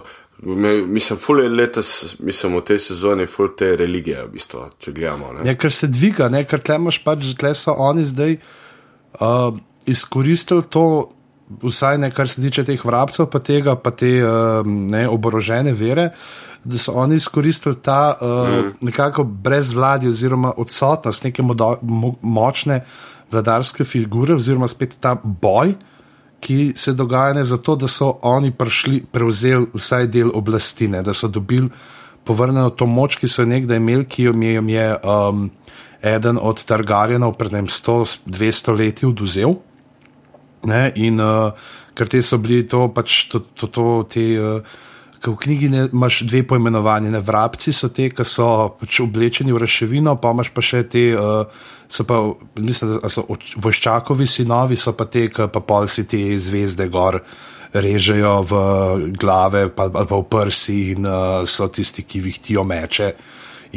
Mislim, ful je letos, mislim, v tej sezoni, ful te religije, v bistvu, če gledamo. Ne?
Ja, ker se dviga, ne, ker tle imaš pač, tle so oni zdaj uh, izkoristili to, vsaj ne kar se tiče teh vrabcev, pa tega, pa te uh, ne, oborožene vere, da so oni izkoristili ta uh, mm. nekako brezvladje oziroma odsotnost neke modo, mo, močne vladarske figure, oziroma spet ta boj. Ki se dogaja ne zato, da so oni prišli, prevzeli vsaj del oblasti, ne, da so dobili povrnjeno to moč, ki so jo nekdaj imeli, ki jo jim je um, eden od Targarjenov pred 100-200 leti oduzel. Ne, in uh, ker te so bili to, pač to, to, to te. Uh, ke V knjigi ne, imaš dve pojmenovani, ne vrabci so te, ki so pač oblečeni v raševino, pa imaš pa še te, uh, so pa, mislim, da so oč- voščakovi sinovi, so pa te, ki pa pol si te zvezde gor režejo v glave pa, ali pa v prsi in uh, so tisti, ki vihtijo meče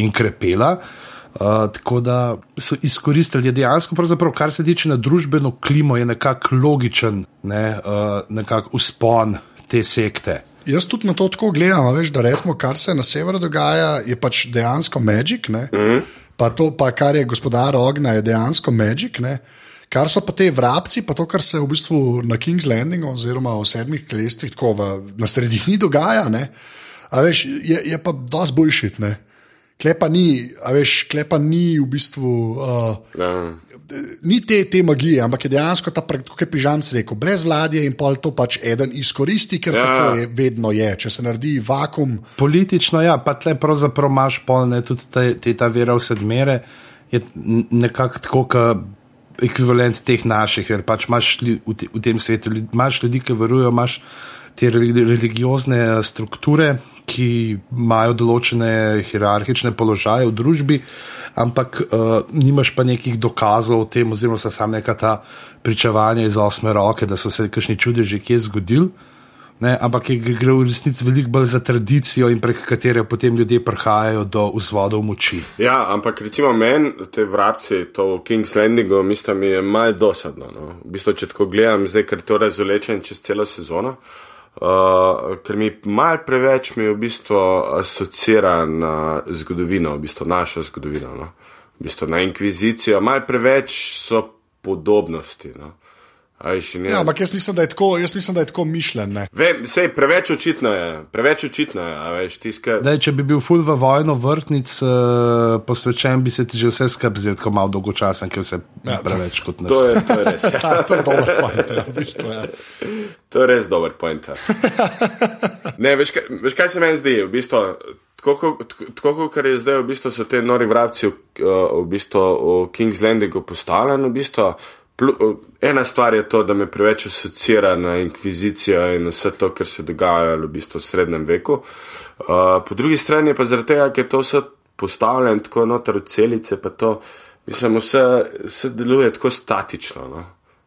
in krepela. Uh, tako da so izkoristili dejansko, kar se tiče na družbeno klimo, je nekako logičen ne, uh, nekak uspon te sekte.
Jaz tudi na to tako gledam, a veš, da recimo, kar se na severu dogaja, je pač dejansko magic. Mm -hmm. Pa to, pa kar je gospodar ognja, je dejansko magic. Ne? Kar so pa te vrabci, pa to, kar se v bistvu na King's Landingu, oziroma v sedmih klestrih, tako v, na sredini dogaja, ne? a veš, je, je pa dosti boljšit. ne. Klepa ni, a veš, klepa ni v bistvu. Uh,
Ja.
Ni te, te magije, ampak je dejansko ta, pre- kot je Pižamc rekel, brez vladje in pol to pač eden izkoristi, ker
Ja.
tako je, vedno je. Če se naredi vakum,
Politično, ja, pa tle pravzaprav imaš polne tudi te, te ta vera v sedmere, je nekako tako, kot ekvivalent teh naših, ker pač imaš v, te, v tem svetu, imaš ljudi, ki verujejo, imaš te reli- religiozne eh, strukture, ki imajo določene hierarhične položaje v družbi, ampak uh, nimaš pa nekih dokazov o tem, oziroma so samo neka ta pričevanja iz osme roke, da so se kakšni čudeži kje zgodili. Ne, ampak je, gre v resnici veliko bolj za tradicijo, prek katere potem ljudje prihajajo do vzvodov moči.
Ja, ampak recimo meni, te vrabci, to v King's Landingu, mislim, mi je malo dosadno. No. V bistvu, če tako gledam, zdaj, ker to razvlečem čez celo sezono, uh, ker mi malo preveč mi v bistvu asocira na zgodovino, v bistvu našo zgodovino, no. v bistvu na inkvizicijo, malo preveč so podobnosti. No.
Ja, ampak jaz mislim, da je tako, jaz mislim, da je tako mišljen. Ne?
Vem, sej, preveč očitno je, preveč očitno je, a veš, tiskaj.
Daj, če bi bil ful v vojno vrtnic uh, posvečen, bi se ti že vse skupaj zdel tako malo dolgočasen, ker je vse
Ja,
ja,
to-
preveč kot nas.
To je, to je res. Ja.
Ta, to je dober point, ja, v bistvu, ja.
To je res dober point. ja. Ne, veš, kaj, veš, kaj se meni zdi? V bistvu, tako, ko- tako, kot je zdaj, v bistvu so te nori vrabci v, uh, v, bistvu, v King's Landingu postavljeni. V bistvu, ena stvar je to, da me preveč asocira na inkvizicijo in vse to, kar se dogaja v, bistvu v srednjem veku. Uh, po drugi strani pa zaradi tega, ker je to vse postavljeno tako noter v celice, pa to, mislim, vse, vse deluje tako statično. No?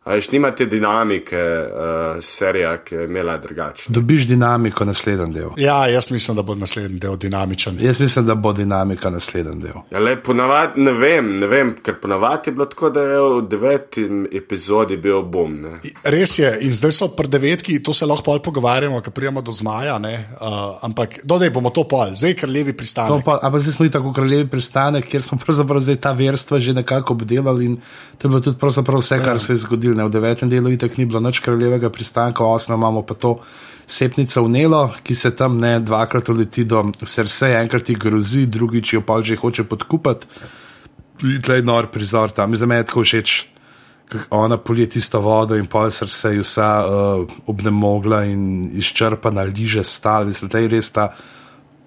A veš, nimate dinamike, uh, serija, ki je imela drugačno.
Dobiš dinamiko naslednji del.
Ja, jaz mislim, da bo naslednji del dinamičen.
Jaz mislim, da bo dinamika naslednji del.
Ja, le, ponavad, ne vem, ne vem, ker ponavadi je bilo tako, da je v deveti epizodi bil bom. Ne.
Res je, in zdaj so pri devetki, to se lahko pol pogovarjamo, ko prijemo do zmaja, uh, ampak dodaj bomo to pol, zdaj kraljevi pristanek.
Pa, ampak zdaj smo i tako kraljevi pristanek, kjer smo pravzaprav zdaj ta verstva že nekako obdelali in to je bilo tudi vse, kar ja. se je zgodilo. Ne? V devetem delu itak ni bilo nič kraljevega pristanka, v osmem imamo pa to sepnico v Nelo, ki se tam ne dvakrat uleti do srca, enkrat jih grozi, drugič jo pa že hoče podkupati. Tlej nor prizor tam, za me je tako všeč. Ona polije tisto vodo in pol srce je vsa uh, obnemogla in izčrpana, liže stal, zdaj je res ta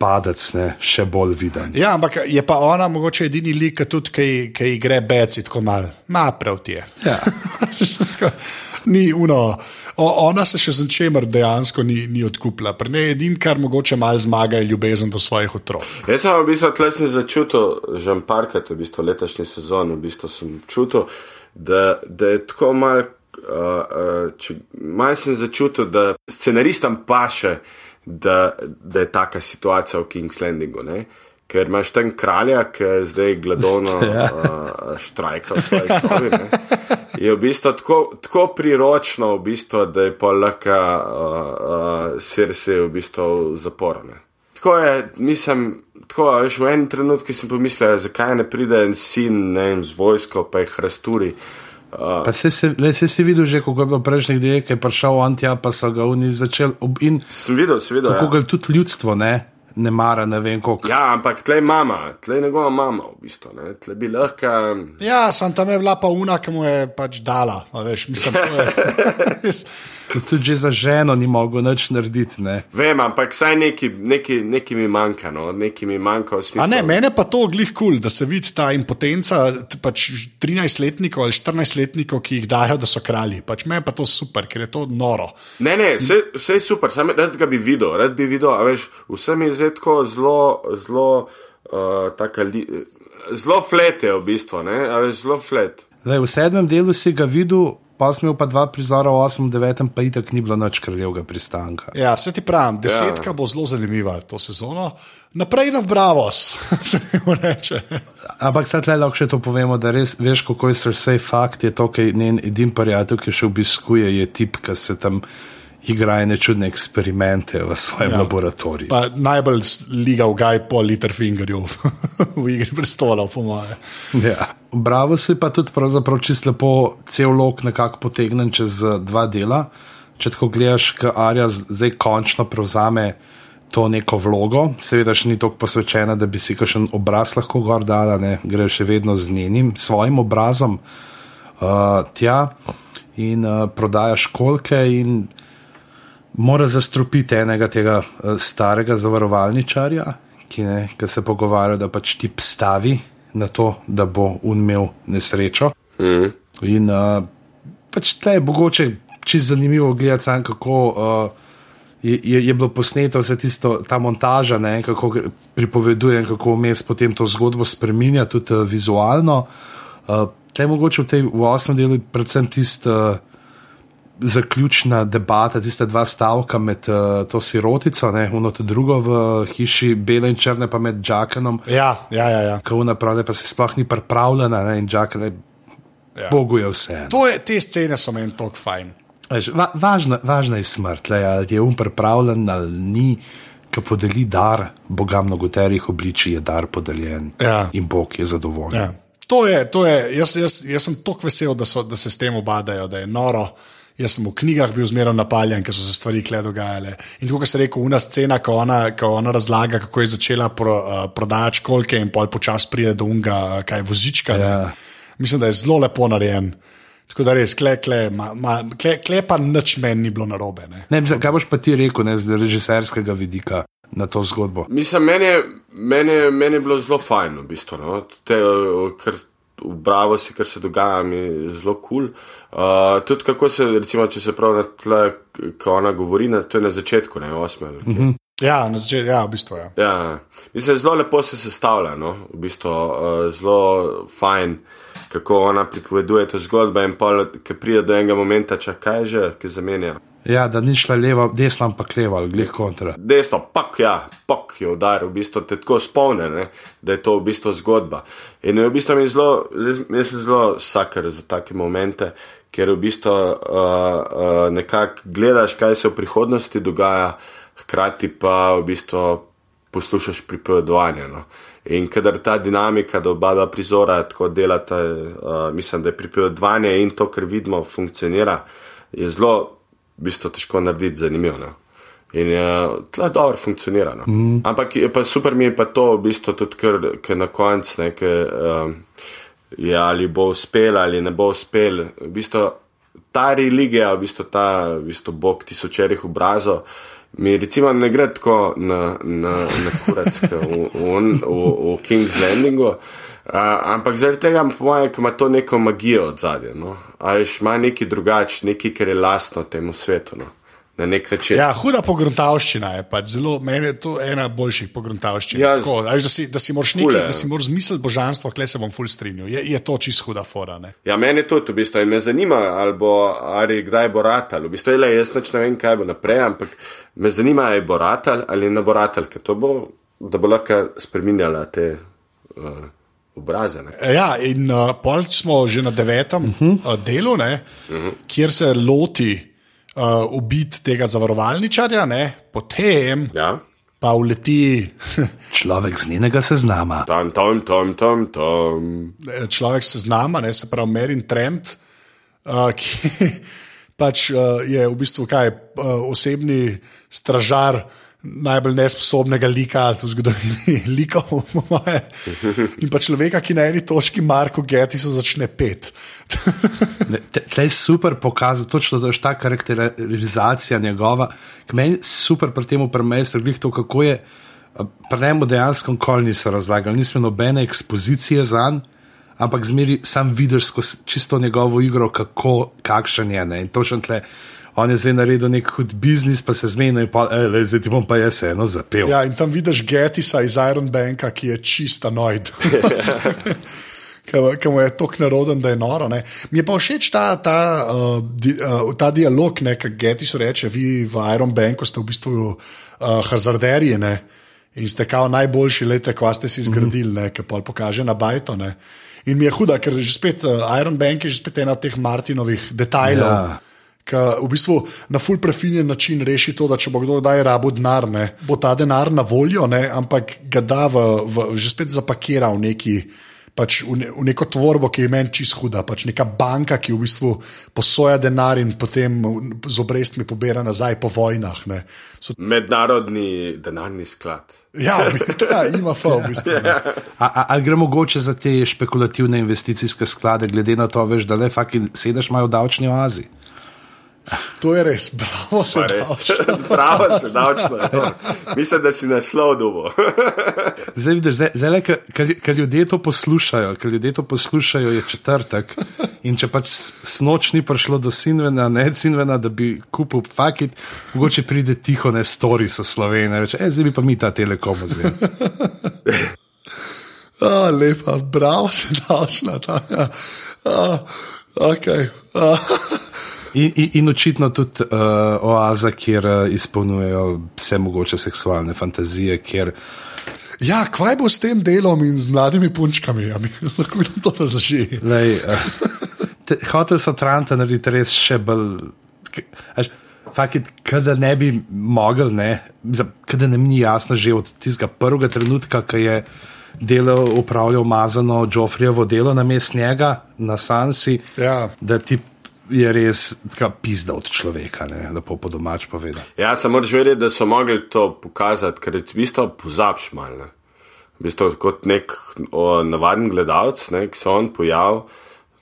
padec ne, še bolj viden.
Ja, ampak je pa ona mogoče edini lik, tudi ki gre beci tako mal, ma prav ti je.
Ja.
ni uno. O, ona se še z čemer dejansko ni, ni odkupila. Ne, edin, kar mogoče malo zmaga, je ljubezen do svojih otrok.
Jaz sem v bistvu tle sem začutil, že parkrat, v bistvu letošnji sezon, v bistvu sem čutil, da, da je tako mal, uh, uh, mal sem začutil, da scenaristom paše da, da je taka situacija v King's Landingu. Ne? Ker imaš tam kralja, ki je zdaj gledovno ja. uh, štrajkal v svoji sobi. Je v bistvu tako, tako priročno, v bistvu, da je pa lahko uh, uh, srce v bistvu zaporne. Tako je, mislim, tako, veš, v enem trenutku sem pomislil, zakaj ne pride en sin, ne vem, z vojsko, pa jih rasturi.
Uh, pa se, se, le, se si videl že, kako je bilo prejšnjih dneh, ki je prišel Antija, pa so ga oni začeli. In,
sem videl, sem videl.
Kako ja. je tudi ljudstvo, ne? Ne mara, ne vem kako.
Ja, ampak tle je mama, tle je njegova mama, v bistvu, ne, tle bi lahko.
Ja, sem tam je bila pa una, ki mu je pač dala, veš, mislim, to je.
tudi že za ženo ni mogel nič narediti, ne.
Vem, ampak saj neki, neki, neki mi manjka, no, neki mi manjka v smislu.
A ne, mene pa to glih kul, cool, da se vidi ta impotenca, pač 13-letnikov ali 14-letnikov, ki jih dajo, da so kralji. Pač meni pa to super, ker je to noro.
Ne, ne, vse je super, samo rad ga bi videl, rad bi videl, a veš, vse mi je zdaj tako zelo, zelo, uh, li, zelo flete, v bistvu, ali zelo flet.
Zdaj, v sedmem delu si ga videl, pa smo imeli pa dva prizora, v osmem, devetem, pa itak ni bilo noč kraljevega pristanka.
Ja, se ti pravim, desetka ja. bo zelo zanimiva to sezono. Naprej na Bravos, se jim reče.
Ampak zdaj le lahko še to povemo, da res veš, kako je srce fakt. Je to, kaj njen edin prijatelj, ki še obiskuje, je tip, ki se tam igrajo nečudne eksperimente v svojem ja. laboratoriju.
Pa najbolj liga v Gaj po Litterfingerju v igri prestolov, po moje.
Ja. Bravo si pa tudi pravzaprav čisto lepo cel lok nekako potegnen čez eh, dva dela. Če tako gledaš, kaj Arja zdaj končno prevzame to neko vlogo, seveda še ni tako posvečena, da bi si kakšen obraz lahko gor dala, ne gre še vedno z njenim, svojim obrazom uh, tja in uh, prodaja školke in mora zastrupiti enega tega uh, starega zavarovalničarja, ki, ne, ki se pogovarja, da pač ti stavi na to, da bo unmel nesrečo.
Mm.
In uh, pač te je mogoče čisto zanimivo gledati, kako uh, je, je, je bilo posneto vse tisto, ta montaža, ne, kako pripoveduje, kako vmes potem to zgodbo spremenja, tudi uh, vizualno. Uh, te je mogoče v tej v osmem delu predvsem tisto. Uh, zaključna debata, tiste dva stavka med uh, to sirotico, ne, uno to drugo v hiši, bele in črne, pa med Džakenom.
Ja, ja, ja. ja.
Ko unaprave, pa se sploh ni pripravljena ne, in Džakene, ja. Bogu je vse.
To je, te scene so meni tako fajn.
Veš, va, važna, važna je smrt, le, ali je um pripravljen ali ni. Ki podeli dar, Boga mnogoterih obličij je dar podeljen
ja.
in Bog je zadovoljen.
Ja. To je, to je, jaz, jaz, jaz sem tako vesel, da, so, da se s tem obadajo, da je noro. Jaz sem v knjigah bil zmerno napaljen, ker so se stvari kle dogajale. In tukaj se je rekel, una scena, ko ona, ko ona razlaga, kako je začela pro, uh, prodajati školke in pol počas pride do unga, uh, kaj vozička. Ja. Mislim, da je zelo lepo narejen. Tako da res, kle, kle, ma, ma, kle, kle pa nič meni ni bilo narobe. Ne?
Ne, kaj boš pa ti rekel ne, z režiserskega vidika? Na to zgodbo.
Mislim, meni je, meni, meni je bilo zelo fajn, v bistvu. No? Te, ker v Bravo si, kar se dogaja, mi je zelo kul. Cool. Uh, tudi kako se, recimo, če se prav na tle, ko ona govori, na, to je na začetku, ne osme.
Mm -hmm.
Ja, na začetku, ja, v bistvu. Ja.
Ja, mislim, zelo lepo se sestavlja, no? v bistvu uh, zelo fajn, kako ona pripoveduje to zgodbo in pol, ki pride do enega momenta, če kaj že, ki zamenja.
Ja, da ni šla leva, desna, ampak leva, glih kontra.
Desno, pak, ja, pak je udar, v bistvu te tako spomne, ne, da je to v bistvu zgodba. In v bistvu mi je zelo, jaz sem zelo sakar za take momente, ker v bistvu uh, uh, nekako gledaš, kaj se v prihodnosti dogaja, hkrati pa v bistvu poslušaš pripovedovanje. No. In kadar ta dinamika, da oba dva prizora tako delata, uh, mislim, da je pripovedovanje in to, kar vidimo, funkcionira, je zelo v bistvu težko narediti zanimivo. No. In je tle dobro funkcionira. No. Mm. Ampak je pa super mi je pa to, v bistvu tudi, ker, ker na koncu nekaj. Um, je ali bo uspel ali ne bo uspel. V bistvu, ta religija, v bistvu ta v bistvu bog tisočerih obrazov, mi recimo ne gre tako na, na, na kurac v, v, v, v King's Landingu. Uh, ampak zaradi tega, po mojem, ima to neko magijo od zadnje. No? Ali ima nekaj drugačnega, nekaj, kar je lastno temu svetu. No? Na nek način.
Ja, huda pogruntavščina je pač zelo, meni je to ena boljših pogruntavščin.
Ja,
Tako, da si, da si moraš nekaj, da si moraš zmisliti božanstvo, kle se bom full strinjal. Je, je to čist huda fora. Ne?
Ja, meni tudi, v bistvu, in me zanima, ali, bo, ali kdaj bo ratal. V bistvu, le, jaz ne vem, kaj bo naprej, ampak me zanima, ali bo ratal ali ne bo ratal, ker to bo, da bo lahko spremenjala te uh, obraze. Ne?
Ja, in uh, pol smo že na devetem uh -huh. uh, delu, ne, uh -huh. kjer se loti uh, ubiti tega zavarovalničarja, ne, potem
Ja.
pa uleti
Človek z njenega seznama.
Tam, tam, tam, tam, tam.
človek se znama, ne, se pravi Merin Trent, uh, ki pač uh, je v bistvu kaj, uh, osebni stražar. Najbolj nesposobnega lika v zgodovini likov, po moje. In pa človeka, ki na eni točki Marko Gettiso začne pet.
Tle je super pokazati, točno da je ta karakterizacija njegova, meni super pri tem premestru, glih to, kako je. Pri njemu dejansko nikoli niso razlagali, nismo nobene ekspozicije za njim, ampak zmeri sam vidiš skozi čisto njegovo igro, kako, kakšen je. Ne? In točno tle, on je zdaj naredil nek hud biznis, pa se zmeni in pa, le, zdaj ti bom pa jaz eno zapel.
Ja, in tam vidiš Gettisa iz Iron Banka, ki je čista nojd. Ki mu je tako naroden, da je noro. Ne. Mi je pa všeč ta, ta, uh, di, uh, ta dialog, ki Gettis reče: Vi v Iron Banku ste v bistvu uh, hazarderji ne. in ste kao najboljši, lete, kva ste si zgradili, mm. ki pa pokaže na bajto. Ne. In mi je huda, ker že spet uh, Iron Bank je že spet ena od teh Martinovih detajlov.
Ja.
Ki v bistvu na full prefinjen način reši to, da če bo kdo daj rabo denar, ne, bo ta denar na voljo, ne, ampak ga da v, v, že spet zapakira v neki. Pač v, ne, v neko tvorbo, ki je meni čist huda, pač neka banka, ki v bistvu posoja denar in potem z obrestmi pobira nazaj po vojnah. ne. So,
Mednarodni denarni sklad.
ja, ja, ima fa v bistvu. ne.
A, ali gre mogoče za te špekulativne investicijske sklade, glede na to, veš, da le faki sedež imajo v davčni oazi?
To je res, bravo se da.
Pravo se davčno. ja. Mislim, da si naslov dobo.
Zdaj vidiš, zdaj, zdaj ker ljudje to poslušajo, ker ljudje to poslušajo, je četrtek. In če pač snoč ni prišlo do Sinvena, ne Sinvena, da bi kupil fakit, mogoče pride tiho ne stori so Slovenije, reče, e, zdaj bi pa mi ta telekom vzeli.
A, lepa, bravo se da, šla. Okay. A,
In, in, in očitno tudi uh, oaza, kjer uh, izpolnjujejo vse mogoče seksualne fantazije, kjer
ja, kaj bo s tem delom in z mladimi punčkami? A mi lahko kdo to razloži?
Lej, uh, hotel so Tranta narediti res še bolj. Fakit, da ne bi mogel, ne, da nam ni jasno že od tistega prvega trenutka, ko je delal, upravljal mazano Joffrijevo delo na mest njega, na Sansi,
Ja.
da ti je res taka pizda od človeka, ne, lepo po domač povedal.
Ja, samo moraš vedeti, da so mogli to pokazati, ker v bistvu pozabiš malo. ne. V bistvu kot nek o, navaden gledalec, ne, ki se on pojavil,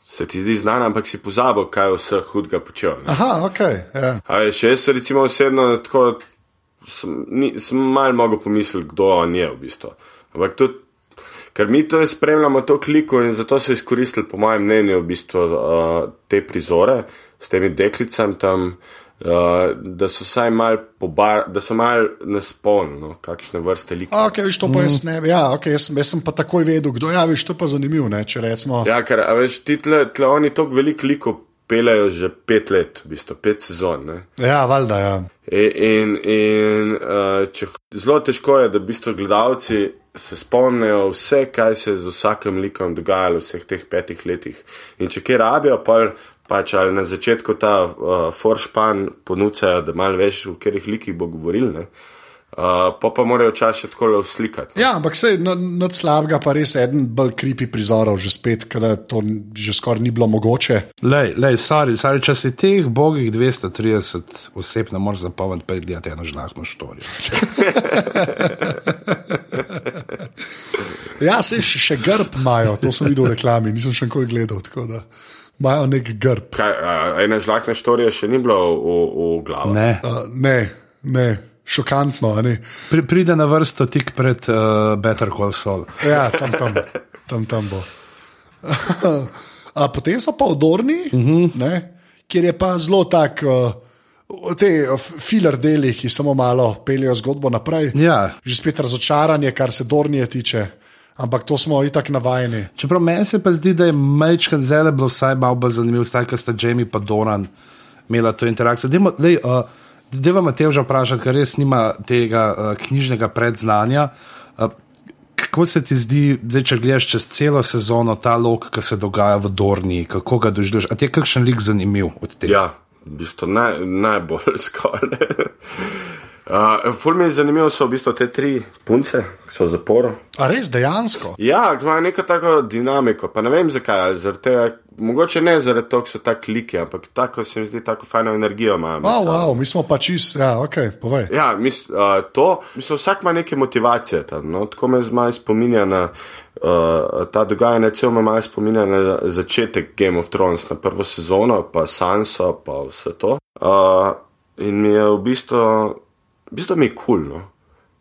se ti zdi znan, ampak si pozabil, kaj vse hudega počel. ne.
Aha, ok. Ja.
A veš, jaz recimo osebno tako sem, ni, sem malo mogel pomisliti, kdo on je v bistvu. Ampak tudi, ker mi to spremljamo to kliko in zato so izkoristili, po mojem mnenju, v bistvu uh, te prizore s temi deklicami tam, Uh, da so vsaj malo pobar, da so malo nespolni, no, kakšne vrste lik.
Ok, viš, to pa jaz ne. Ja, okay, jaz, jaz sem pa takoj vedel, kdo je, ja, viš, to pa zanimivo, ne, če rečemo.
Ja, ker a veš, ti tle, tle oni toliko veliko likov pelejo že pet let, v bistvu pet sezon. Ne?
Ja, valjda, ja.
In, in, in uh, če, zelo težko je, da v bistvu gledalci se spomnijo vse, kaj se je z vsakim likom dogajalo v vseh teh petih letih. In če kje rabijo, pa pač ali na začetku ta uh, foršpan ponujajo, da malo veš, v katerih likih bo govoril, ne? uh, pa pa morajo včasih tako le slikati.
Ja, ampak se nad slabega pa res eden bolj kripi prizorov, že spet, kada to že skoraj ni bilo mogoče.
Lej, lej, sorry, sorry, če si teh bogih 230 oseb ne moreš zapomniti, pa je gledati eno žlahno štorijo.
Ja, se še, še grb imajo, to sem videl v reklami, nisem še nikoli gledal, tako da imajo nek grb.
Kaj, uh, ene žlahne štorije še ni bilo v, v glavi.
Ne.
Uh, ne, ne, šokantno, a ne.
Pri, pride na vrsto tik pred uh, Better Call Saul.
Ja, tam, tam, tam, tam bo. A potem so pa odorni, uh -huh. ne, kjer je pa zelo tak. Uh, Te uh, filer deli, ki samo malo peljejo zgodbo naprej,
Ja.
že spet razočaranje, kar se Dornije tiče, ampak to smo itak navajeni.
Čeprav meni se pa zdi, da je Majčkan zelo bilo vsaj malo bolj zanimiv, vsaj ko sta Jamie pa Doran imela to interakcijo. Dejmo, lej, uh, Deva Mateoža vprašati, ker res nima tega uh, knjižnega predznanja. Uh, kako se ti zdi, zdaj, če gledaš čez celo sezono ta lok, ki se dogaja v Dorni, kako ga doživljaš? A ti je kakšen lik zanimiv od tega?
Ja, v bistvu naj, najbolj skoraj. Uh, Ful mi je zanimivo, so v bistvu te tri punce, ki so v zaporu.
A res dejansko?
Ja, imajo neko tako dinamiko, pa ne vem zakaj. Zaradi tega, mogoče ne zaradi tega, ker so tako liki, ampak tako se mi zdi, tako fajno energijo imajo. med
Wow, mi smo pa čist, ja, ok, povej.
Ja, mis, uh, to, mislim, vsak ima neke motivacije tam. No? Tako me zmaj spominja na uh, ta dogajanje, cel me malo spominja na začetek Game of Thrones, na prvo sezono, pa Sansa, pa vse to. Uh, in mi je v bistvu, v bistvu mi je kul. Cool, no?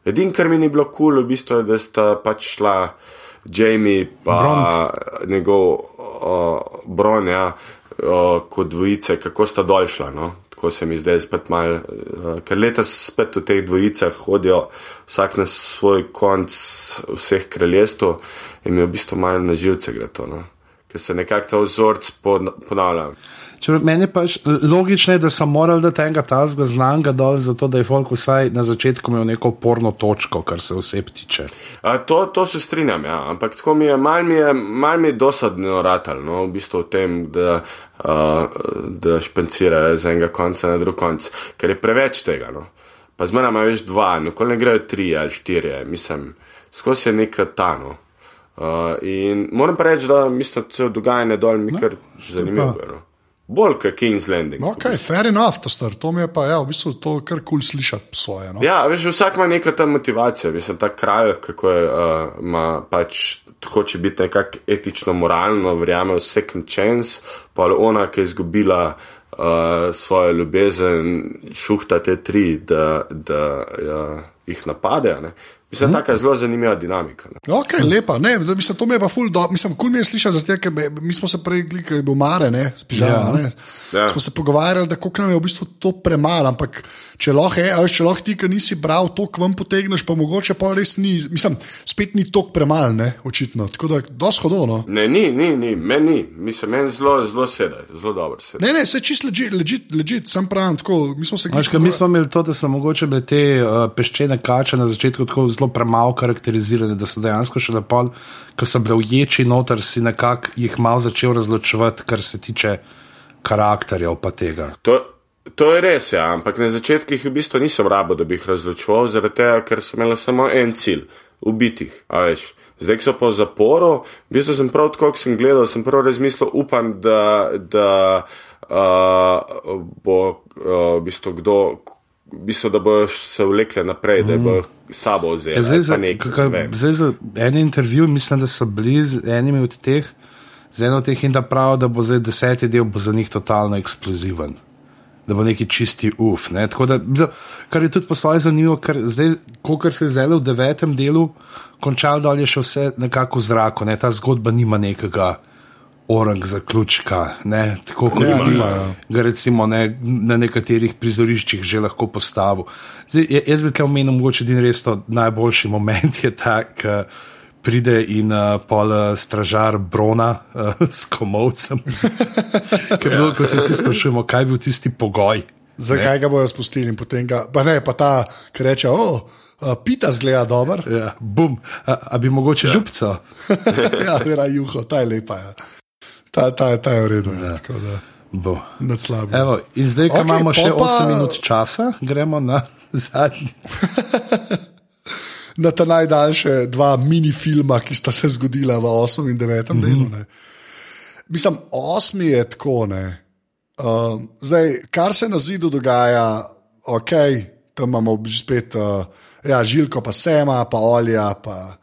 Edino, kar mi ni bilo kul, cool, v bistvu je, da sta pač šla Jamie pa Bron. njegov uh, Bron, ja, uh, kot dvojice, kako sta dol šla. No? Tako se mi zdaj spet malo, uh, ker leta spet v teh dvojicah hodijo, vsak na svoj konc vseh kraljestv in mi v bistvu malo na živce gre to. No? Ker se nekako ta vzorc pon- ponavlja.
Če meni pač logično, je, da so morali dati enega tazga znanga dol, zato da je folk vsaj na začetku imel neko porno točko, kar se oseb tiče.
A, to, to se strinjam, ja. ampak tako mi je, mal mi je, mal mi je dosadno ratal, no, v bistvu v tem, da, uh, da špencirajo z enega konca na drug konc, ker je preveč tega. No. Pa zmeraj ima več dva, nikoli ne grejo tri ali štiri, mislim, skozi je neka tano. Uh, in moram pa reči, da mislim, da se dogajanje dol mi kar zanimivo. No. Bolj kot King's Landing.
Ok, fair enough, to star, to mi je pa, ja, v bistvu to kar kul cool slišati svoje. No?
Ja, veš, vsak ima neka ta motivacija, mislim, ta kralj, kako je, uh, ima pač, hoče biti nekako etično, moralno, verjame v second chance, pa ona, ki je izgubila uh, svojo ljubezen, šuhta te tri, da, da uh, jih napadejo. ne. Mislim, taka je zelo zanimiva dinamika. Ne.
Ok, lepa, ne, mislim, to mi je pa ful, do, mislim, kul mi je slišati, zato, ker be- mi smo se prej, ko je bil Mare, ne, s pižama,
Ja.
ne,
Ja.
smo se pogovarjali, da koliko nam je v bistvu to premalo, ampak če lahko, je, a veš, če lahko ti, ki nisi bral, to k vam potegneš, pa mogoče pa res ni, mislim, spet ni tok premalo, ne, očitno, tako da doshodovno.
Ne, ni, ni, ni, meni ni, mislim, meni zelo, zelo sede, zelo dobro sede.
Ne, ne, se čist legit, legit, legit sem pravim, tako, mi smo se glih
mi smo imeli to, da so mogoče bile te uh, peščene kače na začetku tako zelo premalo karakterizirane, da so dejansko še napol, ko so bile uječi noter, si nekako jih malo začel razločevati, kar se tiče karakterjev pa tega.
To, to je res, ja, ampak na začetku jih v bistvu nisem rabo, da bi jih razločeval, zaradi tega, ker sem imel samo en cilj - ubiti jih. a veš. Zdaj, so po zaporu, v bistvu sem prav tako, ko sem gledal, sem prav razmislil, upam, da, da uh, bo uh, v bistvu kdo. V bistvu, da boš se vlekle naprej, mm. da bo sabo vzel.
Zdaj, za,
nek,
kaka, zdaj za en intervju, mislim, da so bili z enimi od teh, z eno od teh in da pravijo, da bo zdaj deseti del bo za njih totalno eksploziven. Da bo neki čisti uf. Ne? Tako Da, kar je tudi poslovno zanimivo, ker zdaj, kot se je zdaj v devetem delu končal, dol je še vse nekako v zraku, ne? ta zgodba nima nekega orang zaključka, ne, tako kot
Ja,
bi ga recimo ne, na nekaterih prizoriščih že lahko postavil. Zdaj, ja- jaz bi tukaj omenil mogoče edini res to najboljši moment je ta, ki pride in uh, pol uh, stražar Brona uh, s komovcem. Ker bilo, ko se vsi sprašujemo, kaj je bil tisti pogoj.
Zakaj ga bojo spustili in potem ga, pa ne, pa ta, ki reče, o, a, pita zgleda dober.
Ja, bum, a, a bi mogoče ja. župco?
ja, vera juho, ta je lepa. Ja. Ta, ta, ta je v redu, ja. tako da
Bo. Evo, in zdaj, ko okay, imamo še
pa-
8 minut časa, gremo na zadnji.
Na ta najdaljše dva minifilma, ki sta se zgodila v 8. in 9. Mm -hmm. delu. Ne. Mislim, 8. je tako. Ne. Uh, zdaj, kar se na zidu dogaja, ok, tam imamo že spet uh, ja, Žilko, pa Sema, pa Olja, pa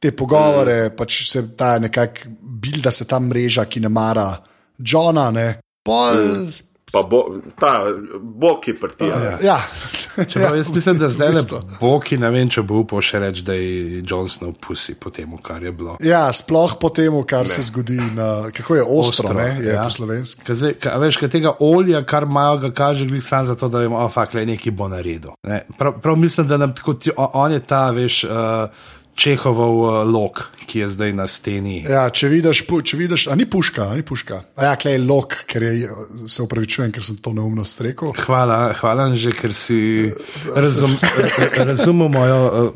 te pogovore, mm. pač se ta nekako bilda se ta mreža, ki ne mara Johna, ne. Pol, mm.
Pa bo, ta boki partija.
ja. ja.
Čeprav jaz mislim, da zdaj le. Boki, ne vem, če bo upal še reči, da je Johnson pusi po tem, kar je bilo.
Ja, sploh po tem, kar ne. se zgodi, na, kako je ostro, ostro ne, je ja. po slovenski.
Ka zdaj, ka, veš, ka tega olja, kar imajo, ga kaže, glih samo zato, da jim ofakle nekaj bo naredil. Ne? Prav, prav mislim, da nam tako, ti, on, on je ta, veš, uh, Čehovov uh, lok, ki je zdaj na steni.
Ja, če vidiš, če vidiš, a ni puška, a ni puška. A ja, klej je lok, ker je, se upravičujem, ker sem to neumnost rekel.
Hvala, hvala že, ker si razum, razumel mojo uh,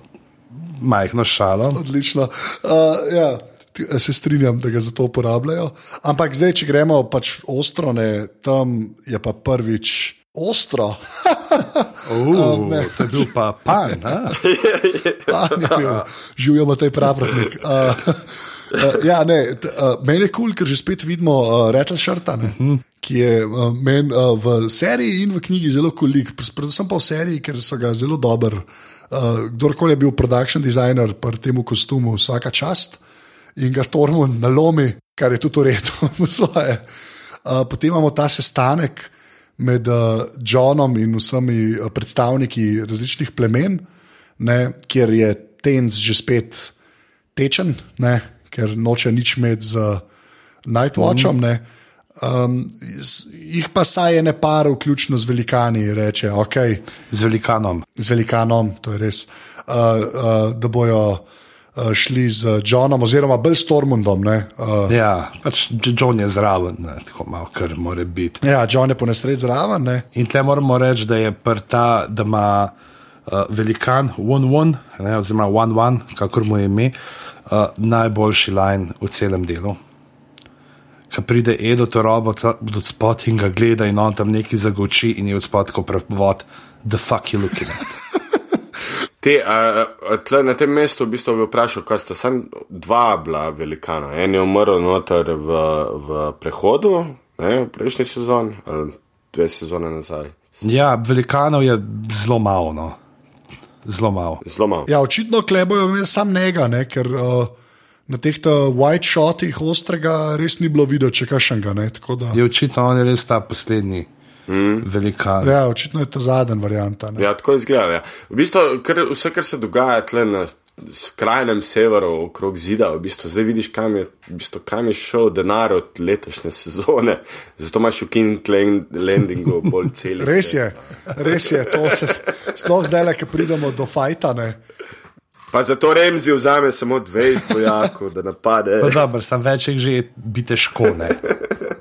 majhno šalo.
Odlično. Uh, ja. Se strinjam, da ga za to uporabljajo. Ampak zdaj, če gremo pač ostro, ne, tam je pa prvič ostro.
Uh,
ne.
to je bil pa pan. a?
Živijo v tej pravratnik. Uh, uh, ja, ne, t, uh, meni je kul, cool, ker že spet vidimo uh, Retel Šrta, ne, uh -huh. ki je uh, meni uh, v seriji in v knjigi zelo kolik, predvsem pa v seriji, ker so ga zelo dober. Uh, kdorkoli je bil production designer pri tem kostumu, vsaka čast in ga Tormund nalomi, kar je tudi v redu. svoje. Uh, potem imamo ta sestanek med uh, Johnom in vsemi uh, predstavniki različnih plemen, ne, kjer je Tens že spet tečen, ne, ker noče nič imeti z uh, Nightwatchom. Mm. Um, z- jih pa saj je ne par, vključno z velikani, reče, okay,
Z velikanom.
z velikanom, to je res, uh, uh, da bojo šli z Johnom, oziroma bolj s Tormundom. Ne, uh,
Ja, pač John je zraven, ne, tako malo, kar more biti.
ja, John je po nesreči zraven. Ne.
In tle moramo reči, da je prta, da ima uh, velikan One One, ne, oziroma One One, kakor mu je ime, uh, najboljši line v celem delu. Ko pride Edo, to robot od spot in ga gleda, in on tam nekaj zagoči, in je od spot kot prevod, the fuck you looking at.
Te, a, a, tle na tem mestu v bistvu bi vprašal, kaj sta samo dva bila velikana. En je umrl noter v, v prehodu, ne, v prejšnji sezoni, ali dve sezone nazaj.
Ja, velikanov je zelo malo, no. zelo malo.
Zelo malo.
Ja, očitno klebojo imeli sam njega, ne, ker uh, na teh white shotih ostrega res ni bilo videti, če kašnega.
Je očitno on je res ta poslednji mm. velikan.
Ja, očitno je to zadnja varianta. Ne.
Ja, tako izgleda. Ja. V bistvu, kar, vse, kar se dogaja tle na skrajnem severu, okrog zida, v bistvu, zdaj vidiš, kam je, v bistvu, kam je šel denar od letošnje sezone. Zato imaš v King Landingu bolj cel.
Res je, res je, to se sploh zdaj, le, ki pridemo do fajta. Ne.
Pa zato Remzi vzame samo 20 vojakov, da napade.
No, dobro, sem večjih že bi težko, ne.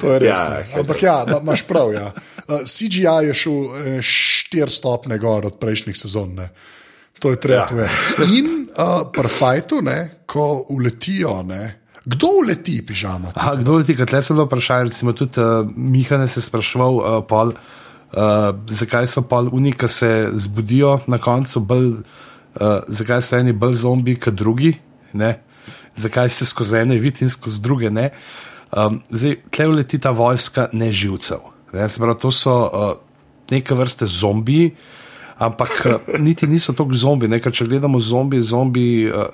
To je res.
Ja,
Ja, Ampak ja, ma- imaš prav. Ja. Uh, CGI je šel eh, štiri stopne gor od prejšnjih sezon. Ne. To je treba
Ja.
povedati. In uh, pri fajtu, ne, ko uletijo, ne, kdo uleti, pižama?
Aha, kdo leti, kot le se bilo vprašanje, recimo tudi uh, Mihane se je spraševal, uh, pol, uh, zakaj so pol unika se zbudijo na koncu, bolj, uh, zakaj so eni bolj zombi kot drugi, ne? zakaj se skozi ene vidi in skozi druge ne. Um, zdaj, tle uleti ta vojska neživcev. Ne? Se pravi, to so uh, neke vrste zombiji, ampak uh, niti niso tako zombi. Ne? Če gledamo zombi, zombi uh,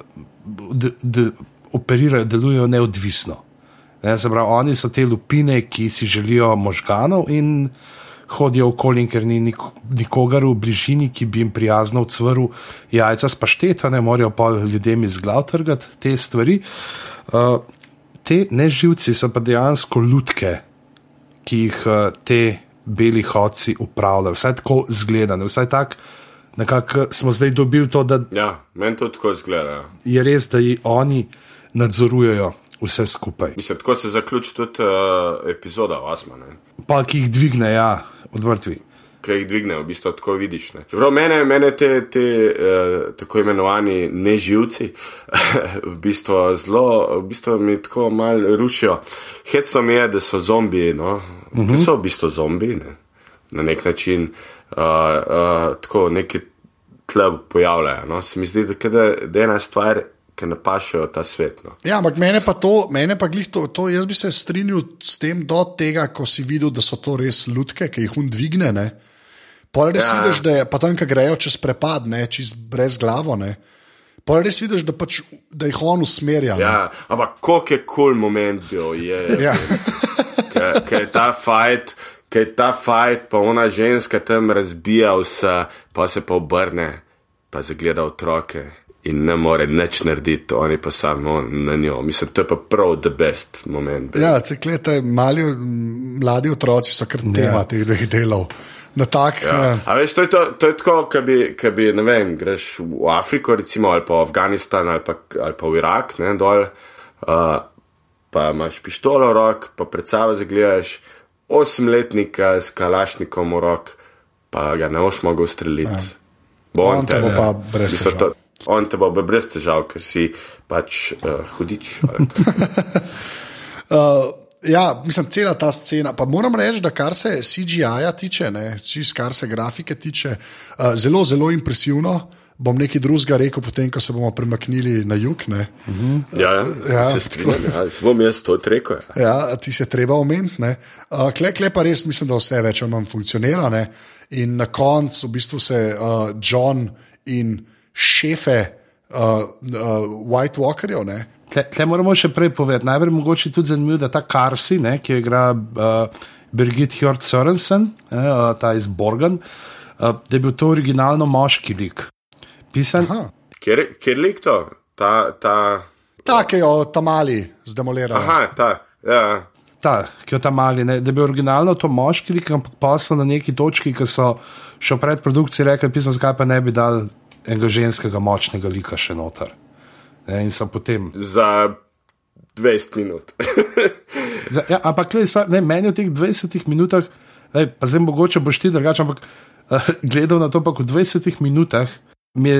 de, de, operirajo, delujejo neodvisno. Ne, se pravi, oni so te lupine, ki si želijo možganov in hodijo okoli, ker ni nik, nikogar v bližini, ki bi jim prijazno odsvrl jajca s pašteta, ne morejo pa ljudem iz glav trgati te stvari. Uh, te neživci so pa dejansko lutke, ki jih uh, te beli hodci upravljajo. Vsaj tako zgleda, ne? vsaj tako. Nekako smo zdaj dobili to, da
Ja, meni to tako izgleda. ja.
je res, da jih oni nadzorujejo vse skupaj.
Mislim, tako se zaključi tudi uh, epizoda osma, ne?
Pa ki jih dvigne, ja, od mrtvih.
Ki jih dvigne, v bistvu tako vidiš. Ne? Čeprav mene, mene te, te uh, tako imenovani neživci v bistvu zelo, v bistvu mi tako malo rušijo. Hecno mi je, da so zombiji, no? uh -huh. ki so v bistvu zombiji, ne? na nek način uh, uh, tako neki tle pojavljajo. No? Se mi zdi, da, da, da je ena stvar, ki napašajo ta svet. No?
Ja, ampak mene pa to, mene pa glih to, to, jaz bi se strinjal s tem do tega, ko si videl, da so to res lutke, ki jih un dvigne. Ne? Pol res
Ja.
vidiš, da je pa tam, ki grejo čez prepad, ne, čez brez glavo. Ne? Pol res vidiš, da, pač, da jih on usmerja. ne.
Ja, ampak koliko je kul cool moment bil, je,
Ja.
ker je ta fajt, ker je ta fajt, pa ona ženska tam razbija vse, pa se pa obrne, pa zagleda otroke in ne more nič narediti, oni pa samo na njo. Mislim, to je pa prav the best moment.
Ja, ciklete, mali, mladi otroci so kar tema ja. teh dveh delov. Na tak,
Ja.
ja.
A veš, to je, to, to je tako, kot bi, ko bi, ne vem, greš v Afriko, recimo, ali pa v Afganistan, ali pa, ali pa v Irak, ne dol, uh, pa imaš pištolo v rok, pa pred sabo zagledaš osemletnika s kalašnikom v rok, pa ga ne boš mogel streljiti. Ja.
On te bo pa brez težav.
On te bo brez težav, ker si pač uh, hudič.
Uh, ja, mislim, cela ta scena. Pa moram reči, da kar se CGI-ja tiče, ne, čist kar se grafike tiče, uh, zelo, zelo impresivno. Bom nekaj drugega rekel, potem, ko se bomo premaknili na jug. Ne.
Ja, ja,
Ja,
ja se strinjam, ja, se bom jaz to rekel. Ja.
Ja, ti se treba omeniti. Uh, kle, kle pa res mislim, da vse več ali manj funkcionira. Ne? In na koncu v bistvu se uh, John in šefe uh, uh, White Walkerjev. Ne?
Tle, tle moramo še prej povedati. Najprej mogoče tudi zanimivo, da ta Karsi, ne, ki jo igra uh, Birgit Hjort Sorensen, ne, uh, ta iz Borgen, uh, da je bil to originalno moški lik. Pisan,
Aha.
Kjer, kjer lik to? Ta, ta,
Take jo tamali zdemolirajo.
aha, ta, ja.
ta, ki je ta mali, ne, da je bil originalno to moški lik, ampak pa so na neki točki, ki so še v predprodukciji rekli, pismo, zakaj pa ne bi dal enega ženskega močnega lika še noter. Ne, in so potem.
za 20 minut.
Za, ja, ampak lej, sa, ne, meni v teh 20 minutah, lej, pa zdaj mogoče boš ti drugače, ampak uh, gledal na to, pa v 20 minutah mi je,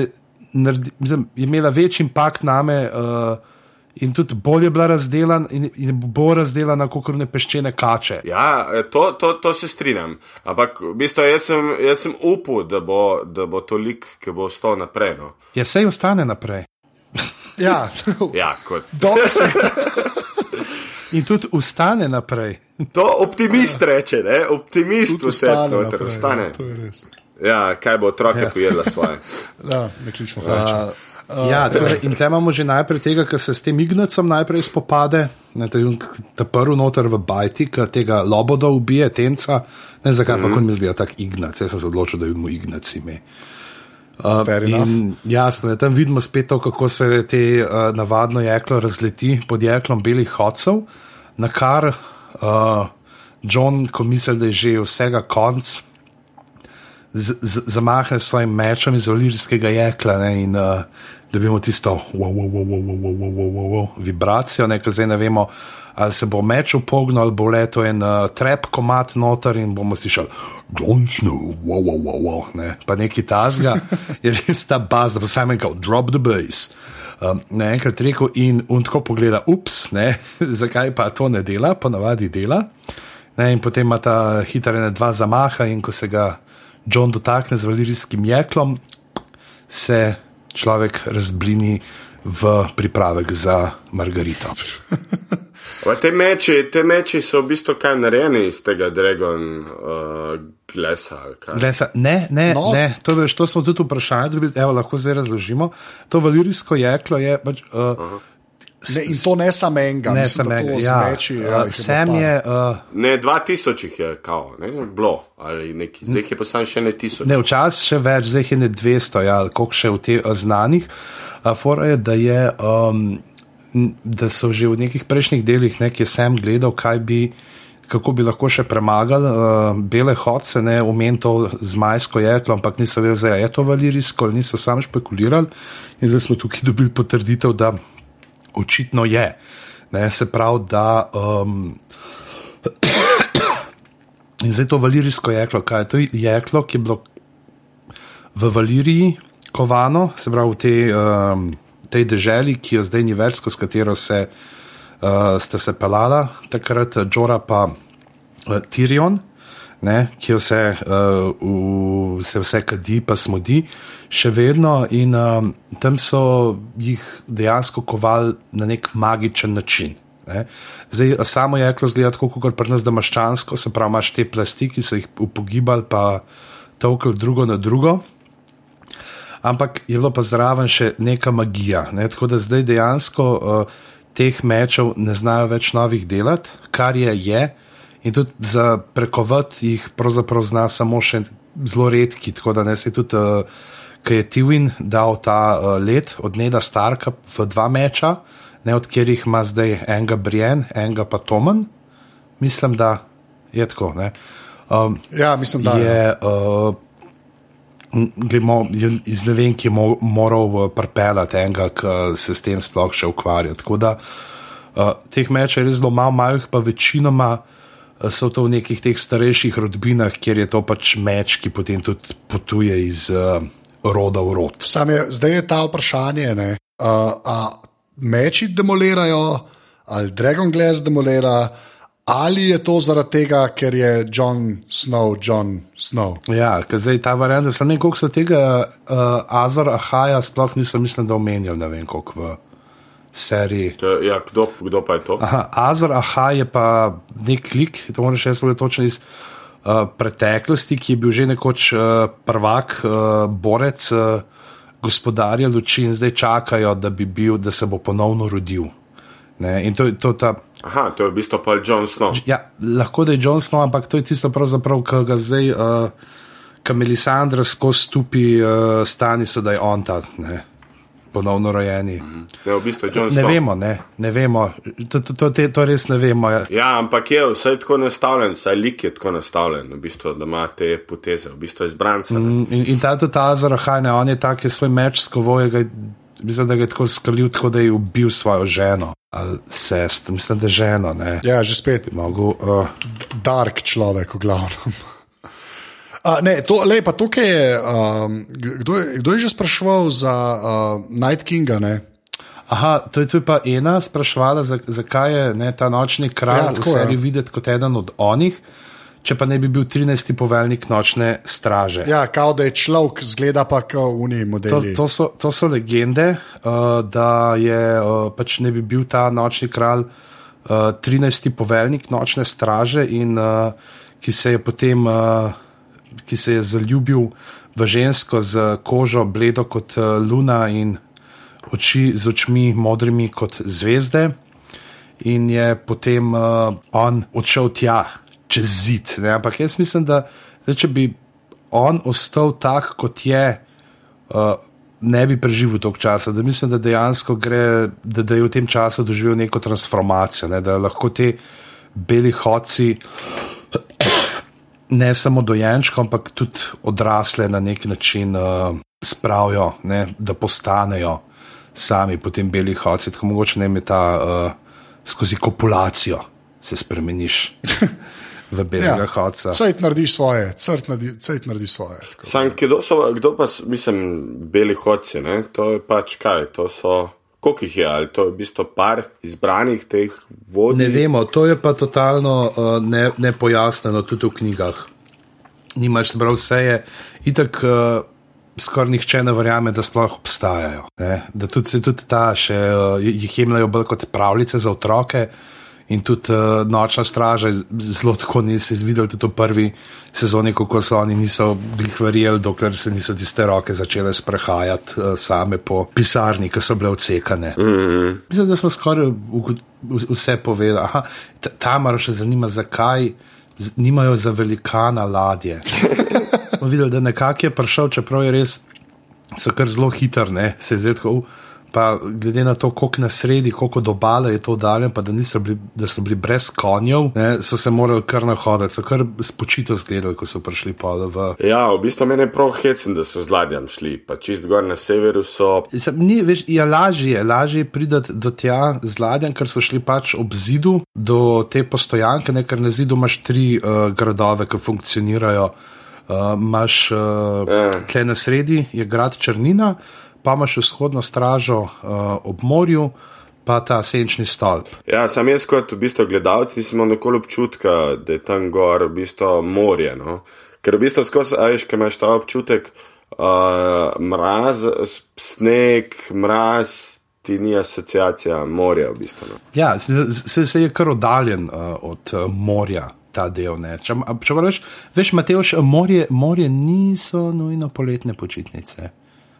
naredi, mislim, je imela večji impakt name. Uh, In tudi bolje bila razdeljena, in, in bo razdeljena kot ne peščene kače.
ja, to, to, to se strinjam. Ampak v bistvu jaz sem, jaz sem upal, da bo, da bo to lik, ki bo ostal naprej. No.
Ja, sej ostane naprej.
Ja,
Ja, kot.
Dobro se.
In tudi ustane naprej.
To optimist reče, ne? optimist
Tudi
vse
naprej,
ostane.
Ja, to je res.
Ja, kaj bo otroke
Ja.
ja. pojedla svoje.
Ja, ne kličemo več.
Uh, ja, torej, in tle imamo že najprej tega, ki se s tem Ignacom najprej spopade. Ne, on, ta prvi noter v Bajti, ki tega Loboda ubije, tenca. Ne zakaj mm -hmm. pa kot mi zdi tako Ignac. Jaz sem se odločil, da je mu Ignac ime. In jasno, je, tam vidimo spet to, kako se te uh, navadno jeklo razleti pod jeklom belih hodcev, na kar uh, John, ko misli, da je že vsega konc, zamahne s svojim mečem iz olirijskega jekla ne, in uh, dobimo tisto wow, wow, wow, wow, wow, wow, wow, wow, wow, vibracijo, ne, ker zdaj ne vemo, ali se bo meč upognil, ali bo leto en uh, trep komat noter in bomo slišali, don't know, wow, wow, wow, wow, ne, pa neki tazga, je res ta baz, da bo Simon kao, drop the bass. Um, Naenkrat rekel in on tako pogleda, ups, ne, zakaj pa to ne dela, ponavadi dela. Ne, in potem ima ta hiter ene dva zamaha, in ko se ga John dotakne z valirijskim jeklom, se človek razblini v pripravek za Margarito.
Te meči, te meči so v bistvu kaj narejeni iz tega Dragon uh, glesa. ali kaj?
Lesa, ne, ne,
No.
ne to, veš, to smo tudi vprašali, dobili, evo, lahko zdaj razložimo. To valirijsko jeklo je pač. Uh,
Ne, in to ne samo enega,
ne,
mislim,
sem
da to
rekel.
zmeči.
Ja,
Ja,
uh, Sam je. Uh,
Ne, 2000 jih je kao, ne, bilo, ali neki, zdaj je pa samo še ne 1000.
Ne, včasih še več, zdaj je ne 200, ja, koliko še v te uh, znanih. Uh, Fora je, da je um, da so že v nekih prejšnjih delih nekaj sem gledal, kaj bi. Kako bi lahko še premagali uh, bele hodce, ne umem to z majsko jeklo, ampak niso vedeli, da je to valirijsko, niso sami špekulirali. In zdaj smo tukaj dobili potrditev, da očitno je. Ne, se pravi, da. Um, in zdaj to valirijsko jeklo, kaj je to jeklo, ki je bilo v Valiriji kovano, se pravi v tej, um, tej deželi, ki jo zdaj ni več, skozi katero se, uh, ste se pelala, takrat Džora pa uh, Tirion. Ne, ki vse, uh, v, se vse kadi, pa smo di, še vedno, in um, tam so jih dejansko kovali na nek magičen način. Ne. Zdaj, samo jeklo zgleda tako, kot pri nas, da imaš čansko, se pravi, imaš te plasti, ki so jih upogibali, pa tokal drugo na drugo. Ampak je bilo pa zraven še neka magija. Ne. Tako da zdaj dejansko uh, teh mečev ne znajo več novih delati, kar je je. In tudi za prekovati jih pravzaprav zna samo še zelo redki. Tako da ne se tudi, uh, ki je Tivin dal ta uh, let od Neda Starka v dva meča, ne od katerih ima zdaj enega Brian, enega pa Tomen. Mislim, da je tako.
Um, ja, mislim, da
je. Uh, Gremo iz ne vem, ki je moral pripeljati enega, ki se s tem sploh še ukvarja. Tako da uh, teh mečev je res zelo malo, malo jih pa večinoma uh, so to v nekih teh starejših rodbinah, kjer je to pač meč, ki potem tudi potuje iz uh, roda v rod.
Je, zdaj je ta vprašanje, uh, meči demolirajo, ali Dragon Glass demolira, ali je to zaradi tega, ker je John Snow, John Snow.
Ja, ker zdaj ta varianta, sem nekaj, koliko se tega uh, Azar Ahaja sploh nisem, mislim, da omenjal, ne vem, koliko v. Seriji.
Ja, kdo, kdo pa je to?
Aha, Azar Aha je pa nek lik, to moraš jaz povedati točno iz uh, preteklosti, ki je bil že nekoč uh, prvak, uh, borec. Uh, gospodarja luči in zdaj čakajo, da bi bil, da se bo ponovno rodil. Ne? In to, to ta.
Aha, to je v bistvu pa John Snow.
Ja, lahko da je John Snow, ampak to je tisto, ki ga zdaj, uh, Kamelisandra skozi stupi, uh, stani so, da je on ta. Ne? Ponovno rojeni.
Ne, v bistvu
ne vemo, ne, ne vemo. To, to, to, to res ne vemo. Ja.
ja, ampak je vse tako nastavljen, vsaj lik je tako nastavljen, v bistvu, da ima te poteze, v bistvu izbrance.
Mm, in, in ta tudi ta Azarahajne, on je tak, je svoj meč skovoje. Mislim, da je tako skalil, tako da je ubil svojo ženo ali sest, mislim, da je ženo. Ne.
Ja, že spet.
Mogu, uh...
Dark človek, v glavnem. Uh, ne, to, lej, tukaj je, um, kdo, je, kdo je že sprašval za uh, Night Kinga? Ne?
Aha, to je, to je pa ena sprašvala, zakaj je ne, ta nočni kralj ja, v seriji videti kot eden od onih, če pa ne bi bil 13. poveljnik nočne straže.
Ja, kao da je človek, zgleda pa kot unij model.
To, to, to so legende, uh, da je uh, pač ne bi bil ta nočni kralj uh, 13. poveljnik nočne straže in uh, ki se je potem. Uh, ki se je zaljubil v žensko z kožo bledo kot eh, luna in oči z očmi modrimi kot zvezde. In je potem uh, on odšel tja, čez zid. Ne? Ampak jaz mislim, da zdaj, če bi on ostal tak, kot je, uh, ne bi preživel toliko časa. Da mislim, da dejansko gre, da, da je v tem času doživel neko transformacijo, ne? da lahko te beli hodci ne samo dojenčko, ampak tudi odrasle na neki način uh, spravijo, ne, da postanejo sami potem beli hodci. Tako mogoče ne me ta uh, skozi kopulacijo se spremeniš. V belega ja, hodca.
Cajt naredi svoje, cajt naredi, naredi svoje.
Sam, kdo, so, kdo pa, mislim, beli hodci, ne? to je pač kaj, to so koliko jih je, ali to je v bistvu par izbranih teh vodij?
Ne vemo, to je pa totalno uh, ne, nepojasneno tudi v knjigah. Nimaš, se pravi, vse je itak. Uh, Skoraj nihče ne verjame, da sploh obstajajo. Ne? Da tudi se tudi ta še uh, jih jemljajo bolj kot pravljice za otroke, uh, in tudi uh, nočna straža, zelo tako nisi videl tudi v prvi sezoni, kako so oni niso jih verjeli, dokler se niso tiste roke začele sprehajati uh, same po pisarni, ki so bile odsekane. Mm -hmm. Mislim, da smo skoraj vse povedali. Aha, Tamara še zanima, zakaj nimajo za velikana ladje. Videli, da nekak je prišel, čeprav je res, so kar zelo hiter, ne, se je zdaj tako. Uh, pa glede na to, koliko na sredi, koliko do obale je to oddaljen, pa da, bili, da so bili brez konjev, ne, so se morali kar nahoditi, so kar spočito zgledali, ko so prišli pa v.
Ja, v bistvu meni je prav hecen, da so z ladjam šli, pa čist gor na severu so.
Sem, ni, veš, je lažje, lažje je priti do tja z ladjem, ker so šli pač ob zidu do te postojanke, ne, ker na zidu imaš tri uh, gradove, ki funkcionirajo. Uh, Máš uh,
Ja.
tle na sredi, je grad Črnina, pa imaš vzhodno stražo uh, ob morju, pa ta senčni stolp.
Ja, sam jaz kot v bistvu gledalec nisem imel nikoli občutka, da je tam gor v bistvu morje. No? Ker v bistvu skozi, a veš, kaj imaš ta občutek, uh, mraz, sneg, mraz, ti ni asociacija morja v bistvu. No?
Ja, se, se je kar oddaljen uh, od uh, morja. Ta del, ne. če, a- če veš, veš, Mateoš, morje, morje niso nujno poletne počitnice.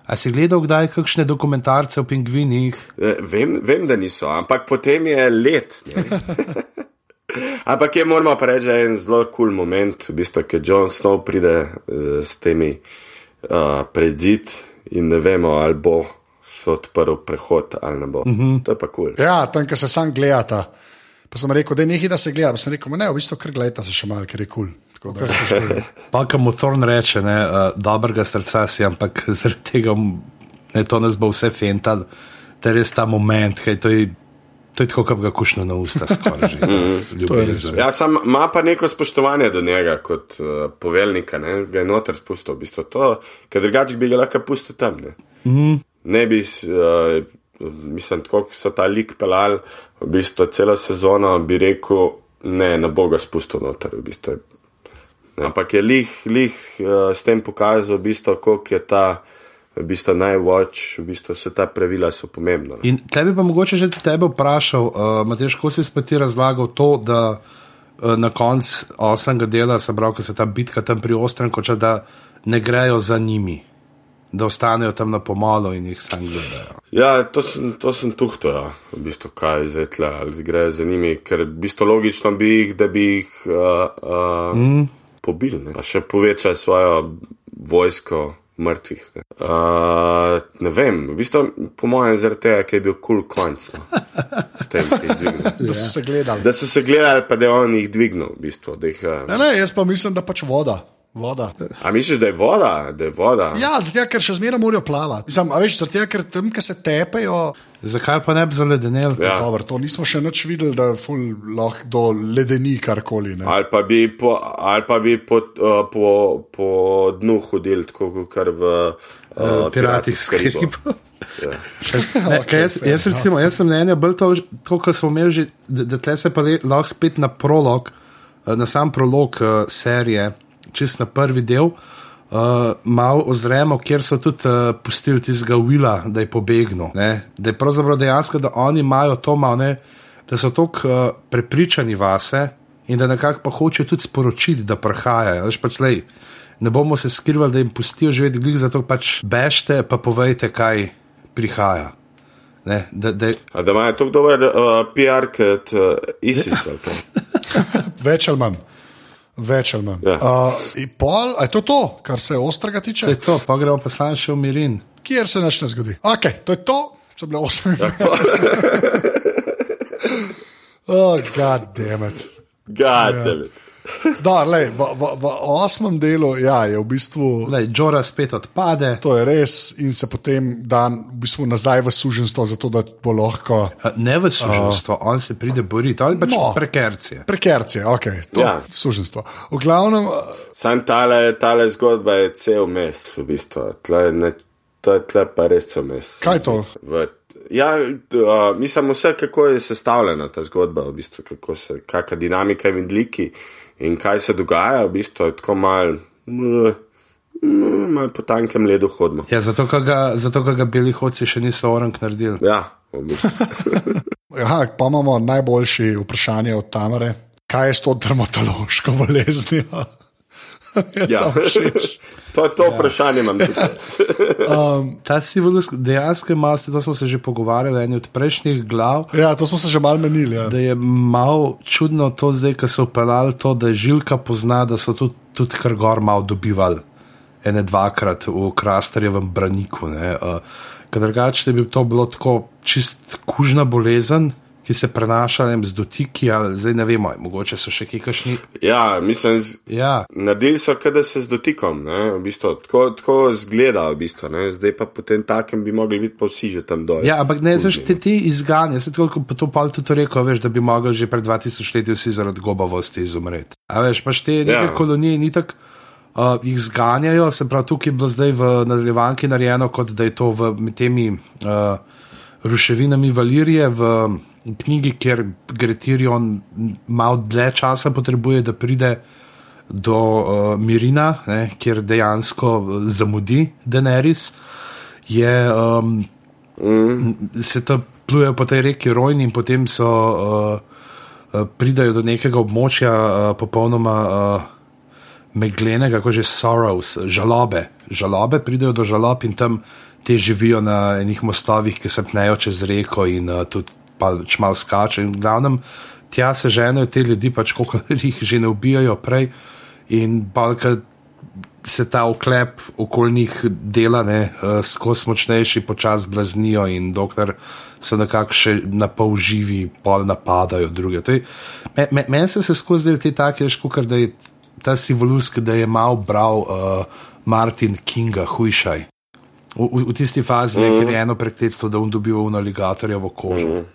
A si gledal kdaj kakšne dokumentarce o pingvinih?
Eh, Vem, vem, da niso, ampak potem je let. ampak je moramo pa reči, da je en zelo kul cool moment, v bistvu, ker John Snow pride eh, s temi uh, predzid in ne vemo, ali bo se odprl prehod ali ne bo. Uh -huh. To je pa kul. Cool.
Ja, tam, kjer se sam gledata. Pa sem rekel, da je nekaj, da se gleda. Pa sem rekel, "Ma ne, v bistvu kar gledata se še malo, ker je kul. Cool. Da.
Pa, kam mu Thorn reče, ne, uh, dobrega srca si, ampak zaradi tega ne, to nas bo vse fental, da je res ta moment, kaj to je. To je tako, kot ga kušno na usta, skoraj že.
Je.
Ja, sam ima pa neko spoštovanje do njega kot uh, poveljnika, ne? ga je noter spustil, v bistvu to, ker drugače bi ga lahko pustil tam. Ne, mm. ne bi, uh, mislim, tako kot so ta lik pelali, v bistvu celo sezono bi rekel, ne, ne bo ga spustil noter. V bistvu. Ne, Ampak je lih, lih uh, s tem pokazal, v bistvu, koliko je ta. V bistvu največ, v bistvu vse ta pravila so pomembna. no.
In tebi pa mogoče že tebe vprašal, uh, Mateš, ko si spet razlagal to, da uh, na koncu osmega dela, se pravi, ko se ta bitka tam pri Ostrem konča, da ne grejo za njimi, da ostanejo tam na pomolu in jih sam gledajo.
Ja, to sem, to sem tuhto, ja. v bistvu, kaj zdaj tle, ali gre za njimi, ker v bistvu logično bi jih, da bi jih uh, uh, mm. Pobili, ne? pa še povečali svojo vojsko mrtvih. Ne, uh, ne vem, v bistvu, po mojem, zaradi tega, ker je bil kul cool konc. No. Tem.
Da so se gledali.
Da so se gledali, pa da je on jih dvignil, v bistvu. Da jih, uh,
Ne, ne, jaz pa mislim, da pač voda. Voda.
a misliš, da je voda? Da je voda?
Ja, zato ker še zmeraj morajo plavati. Mislim, a veš, zato ker tam, ki se tepejo,
Zakaj pa ne bi zaledenel?
Ja.
Dobro, to nismo še nič videli, da ful lahko do ledeni karkoli. ne.
Ali pa bi po, ali pa bi po, uh, po, po dnu hodili, tako kot v uh,
Piratih
s Karibov.
skrip. Ne, kaj jaz, jaz, recimo, jaz sem mnenja, bolj to, to kar smo imeli, že, da, da tle se pa le, lahko spet na prolog, na sam prolog uh, serije, čist na prvi del, uh, malo ozremo, kjer so tudi uh, pustili tistega Willa, da je pobegnil. Ne? Da je pravzaprav dejansko, da oni imajo to malo, ne, da so tako uh, prepričani vase in da nekako pa hočejo tudi sporočiti, da prihajajo. Veš, Pač, lej, ne bomo se skrivali, da jim pustijo živeti glih, zato pač bežte, pa povejte, kaj prihaja. Ne, da, da,
A da imajo tako dober uh, PR kot uh, ISIS. kaj?
Več ali manj. Več ali manj.
Ja.
Uh, in pol, a je to to, kar se ostrega
to
tiče?
je to, pa gremo pa sam še v mirin.
Kjer se nič ne zgodi. Ok, to je to, so bile osem
Ja,
minut. Oh, god damn it.
God, damn it.
Da, lej, v, v, v osmem delu ja, je v bistvu.
Lej, Džora spet odpade.
To je res, in se potem dan v bistvu nazaj v suženstvo, zato da bo lahko
A, Ne v suženstvo, on se pride boriti, je pač
No.
prekercije.
prekercije, ok, to je
Ja.
suženstvo. V glavnem, uh,
Sam tale, tale zgodba je cel mes, v bistvu. Tle, ne, to je tle pa res cel mes.
Kaj to?
V, ja, uh, mislim, vse, kako je sestavljena ta zgodba, v bistvu, kako se, kakšna dinamika in liki in kaj se dogaja, v bistvu je tako mal, mal po tankem ledu hodimo.
Ja, zato, ker ga, zato, ker ga beli hodci še niso orang naredili.
Ja, v bistvu.
aha, pa imamo najboljši vprašanje od Tamare. Kaj je s to dermatološko boleznijo?
Ja.
všeč.
to je to vprašanje, imam tudi.
Ta sivolus dejansko ima, to smo se že pogovarjali, eni od prejšnjih glav.
Ja, to smo se že mal menili. Ja.
Da je malo čudno to, zdaj, ko so upeljali to, da je žilka pozna, da so tudi, tudi kar gor malo dobivali, ene dvakrat v Krastarjevem braniku. Ne, uh, ker drugače bi to bilo tako čist kužna bolezen, ki se prenaša vem, z dotiki, ali zdaj ne vemo, mogoče so še kakšni.
Ja, mislim, z,
Ja,
naredili so, kada se z dotikom, ne, v bistvu, tako, tako zgleda, v bistvu, ne, zdaj pa potem takem bi mogli biti pa vsi že tam dol.
ja ampak ne, znaš, te, te izganja, se tako kot to pol tudi rekel, veš, da bi mogli že pred 2000 leti vsi zaradi gobavosti izumreti. A veš, pač te neke
Ja.
kolonije ni tako. Uh, jih zganjajo, se pravi, tukaj je bilo zdaj v nadaljevanki narejeno, kot da je to v temi uh, ruševinami Valirije, v knjigi, kjer gre Tirion malo dlje časa potrebuje, da pride do uh, Mirina, ne, kjer dejansko eh, zamudi Daenerys, je, um, se to pluje po tej reki Rojni in potem so uh, uh, pridajo do nekega območja uh, popolnoma. Uh, meglenega, kako že sorrows, žalobe. Žalobe pridejo do žalob in tam te živijo na enih mostovih, ki se pnejo čez reko in uh, tudi pač malo skačejo. In v glavnem tja se ženejo te ljudi, pač koliko jih že ne ubijajo prej. In balka se ta oklep okoli njih dela, ne, uh, skozi močnejši, počasi blaznijo in dokler so nekako še na pol živi, pol napadajo druge. To je- me- me- Meni se je skozi zdaj te take, škukar, da je ta sivoluski, da je mal bral uh, Martin Kinga, hujšaj. V, v, v tisti fazi, mm. ker je eno prekletstvo, da on dobil v aligatorjevo kožo. Mm.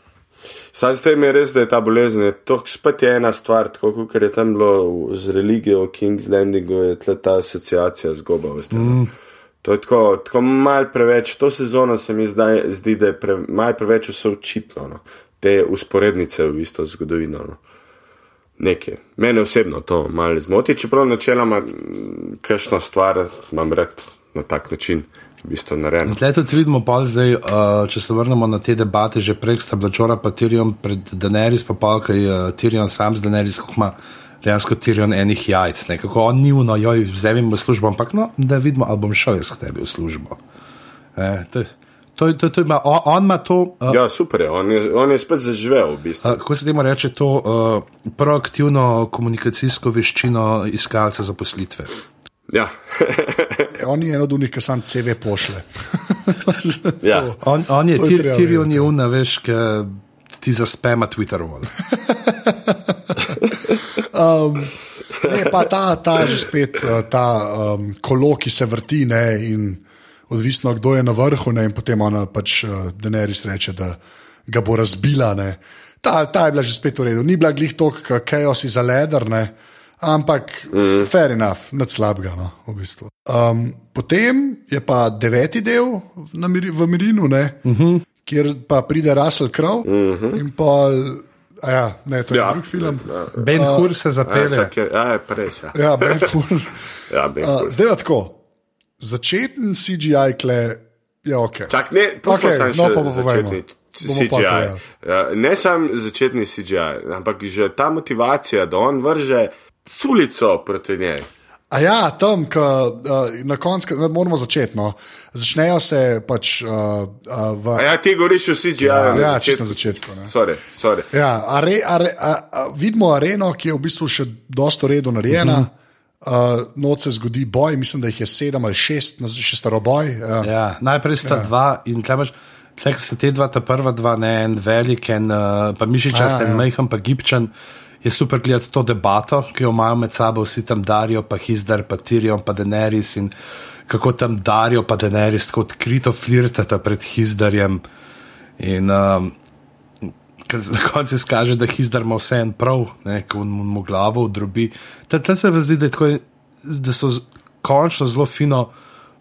Sam s tem je res, da je ta bolezen, to spet je ena stvar, tako kot je tam bilo z religijo, King's Landingu, je tle ta asociacija z gobavostjo. Mm. To je tako, tako mal preveč, to sezono se mi zdaj zdi, da je pre, mal preveč vse očitno, no. te usporednice v bistvu zgodovino. No. Nekaj. Mene osebno to malo zmoti, čeprav načeloma mm, kakšno stvar imam rad na tak način, v bistvu narejeno.
Tle tudi vidimo, pol zdaj, uh, če se vrnemo na te debate, že prej sta bila Čora pa Tirion pred Daenerys, pa pa kaj uh, Tirion sam z Daenerys, ima dejansko Tirion enih jajc, nekako on ni uno, joj, vzemim v službo, ampak no, da vidimo, ali bom šel jaz k tebi v službo. E, to, to, to, to ima, on, on ima to. Uh,
Ja, super je, on je, on je spet zaživel v bistvu.
Uh, kako se temu reče, to uh, proaktivno komunikacijsko veščino iskalca zaposlitve.
Ja,
On je eno od unih, ki sam CV pošle.
ja.
On, on je,
To je
tir,
treba
Tirion
vedeti.
je unna, veš, ki ti zaspema Twitter. -ol.
Ne, pa ta, ta že spet, eh, ta um, kolo, ki se vrti, ne, in odvisno, kdo je na vrhu, ne, in potem ona pač uh, Daenerys reče, da ga bo razbila. Ne. Ta, ta je bila že spet v redu, ni bila glih toliko chaos za leder, ne, ampak mm. fair enough, nad slabega. No, v bistvu. um, potem je pa deveti del na Miri, v Mirinu, ne, uh -huh. kjer pa pride Russell Crowe uh -huh. in pa. Ja, ne, to je ja.
Ja.
drug film.
Ben Hur se
Ja,
zapelje.
čakaj, ja, je pa res. Ja.
Ja, Ben Hur.
Ja, Ben
Uh, zdaj pa tako. Začeten CGI kle je ok.
Čak, ne, okay,
no, pa Bomo pa
CGI.
povedali.
Ja, ne sam začetni CGI, ampak že ta motivacija, da on vrže sulico proti njej.
A ja, tam, ko, uh, na koncu, moramo začeti. No. Začnejo se pač uh, uh, v.
A ja, ti govoriš o CGI.
Ja,
na
ja
začetku.
čisto na začetku. Ne.
Sorry, sorry.
Ja, are, are, a, a, vidimo areno, ki je v bistvu še dosto redo narejena. Uh -huh. uh, Noč se zgodi boj, mislim, da jih je sedem ali šest, še staroboj. Ja.
Ja, najprej sta ja. dva in tle imaš. Tle so te dva, ta prva dva, ne en velik, en uh, pa mišičast,
Ja,
en
ja.
majhen, pa gibčen. Je super gledati to debato, ki jo imajo med sabo vsi tam Darijo, pa Hizdar, pa Tirion, pa Daenerys in kako tam Darijo, pa Daenerys tako odkrito flirtata pred Hizdarjem. In um, na koncu se kaže, da Hizdar ima vse en prav, ko mu, mu glavo odrobi. Tam se mi zdi, da, tako, da so končno zelo fino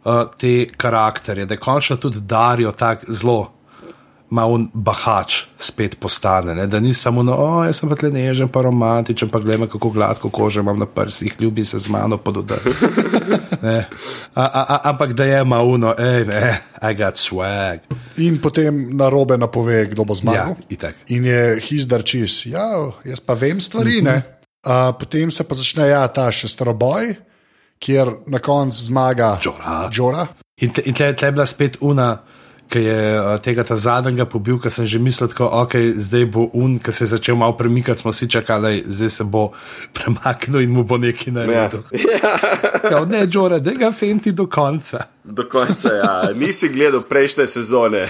uh, te karakterje, da je končno tudi Darijo tako zelo. Malo bahač spet postane, ne? da ni samo, no, oh, jaz sem pa tle nežen, pa romantičen, pa gledaj, kako gladko kožo imam na prsih, ljubi se z mano pododaj. Ampak da je malo, hej, ne, I got swag.
In potem na robe napove, kdo bo zmagal.
Ja, itak.
In je hizdar čist, ja, jaz pa vem stvari. Uh -huh. uh, potem se pa začne ja, ta še staroboj, kjer na koncu zmaga
Jorah.
Jorah.
In, tle- in tle, tle je bila spet una, ki je uh, tega ta zadnjega pobil, ker sem že mislil, da okay, zdaj bo un, ki se je začel malo premikati, smo vsi čakali, zdaj se bo premaknil in mu bo nekaj naredil. Ja. ja. ne, Džore, da ga fenti do konca.
Do konca, ja. Nisi gledal prejšnje sezone.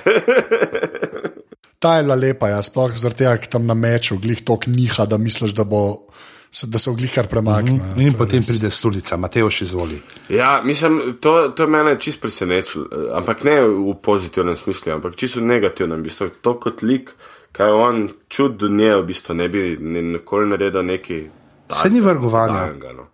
Ta je bila lepa, ja. sploh zaradi tega, ker tam na meču glih tok niha, da misliš, da bo da se oglikar premakne. Mm
-hmm. In potem res. pride sulica, Mateoš izvoli.
Ja, mislim, to, to me je čisto presenečilo, ampak ne v pozitivnem smislu, ampak čisto v negativnem. V bistvu, to kot lik, kaj on čud do nje, v bistvu ne bi nikoli naredil neki.
Se ni vrgovanja. No.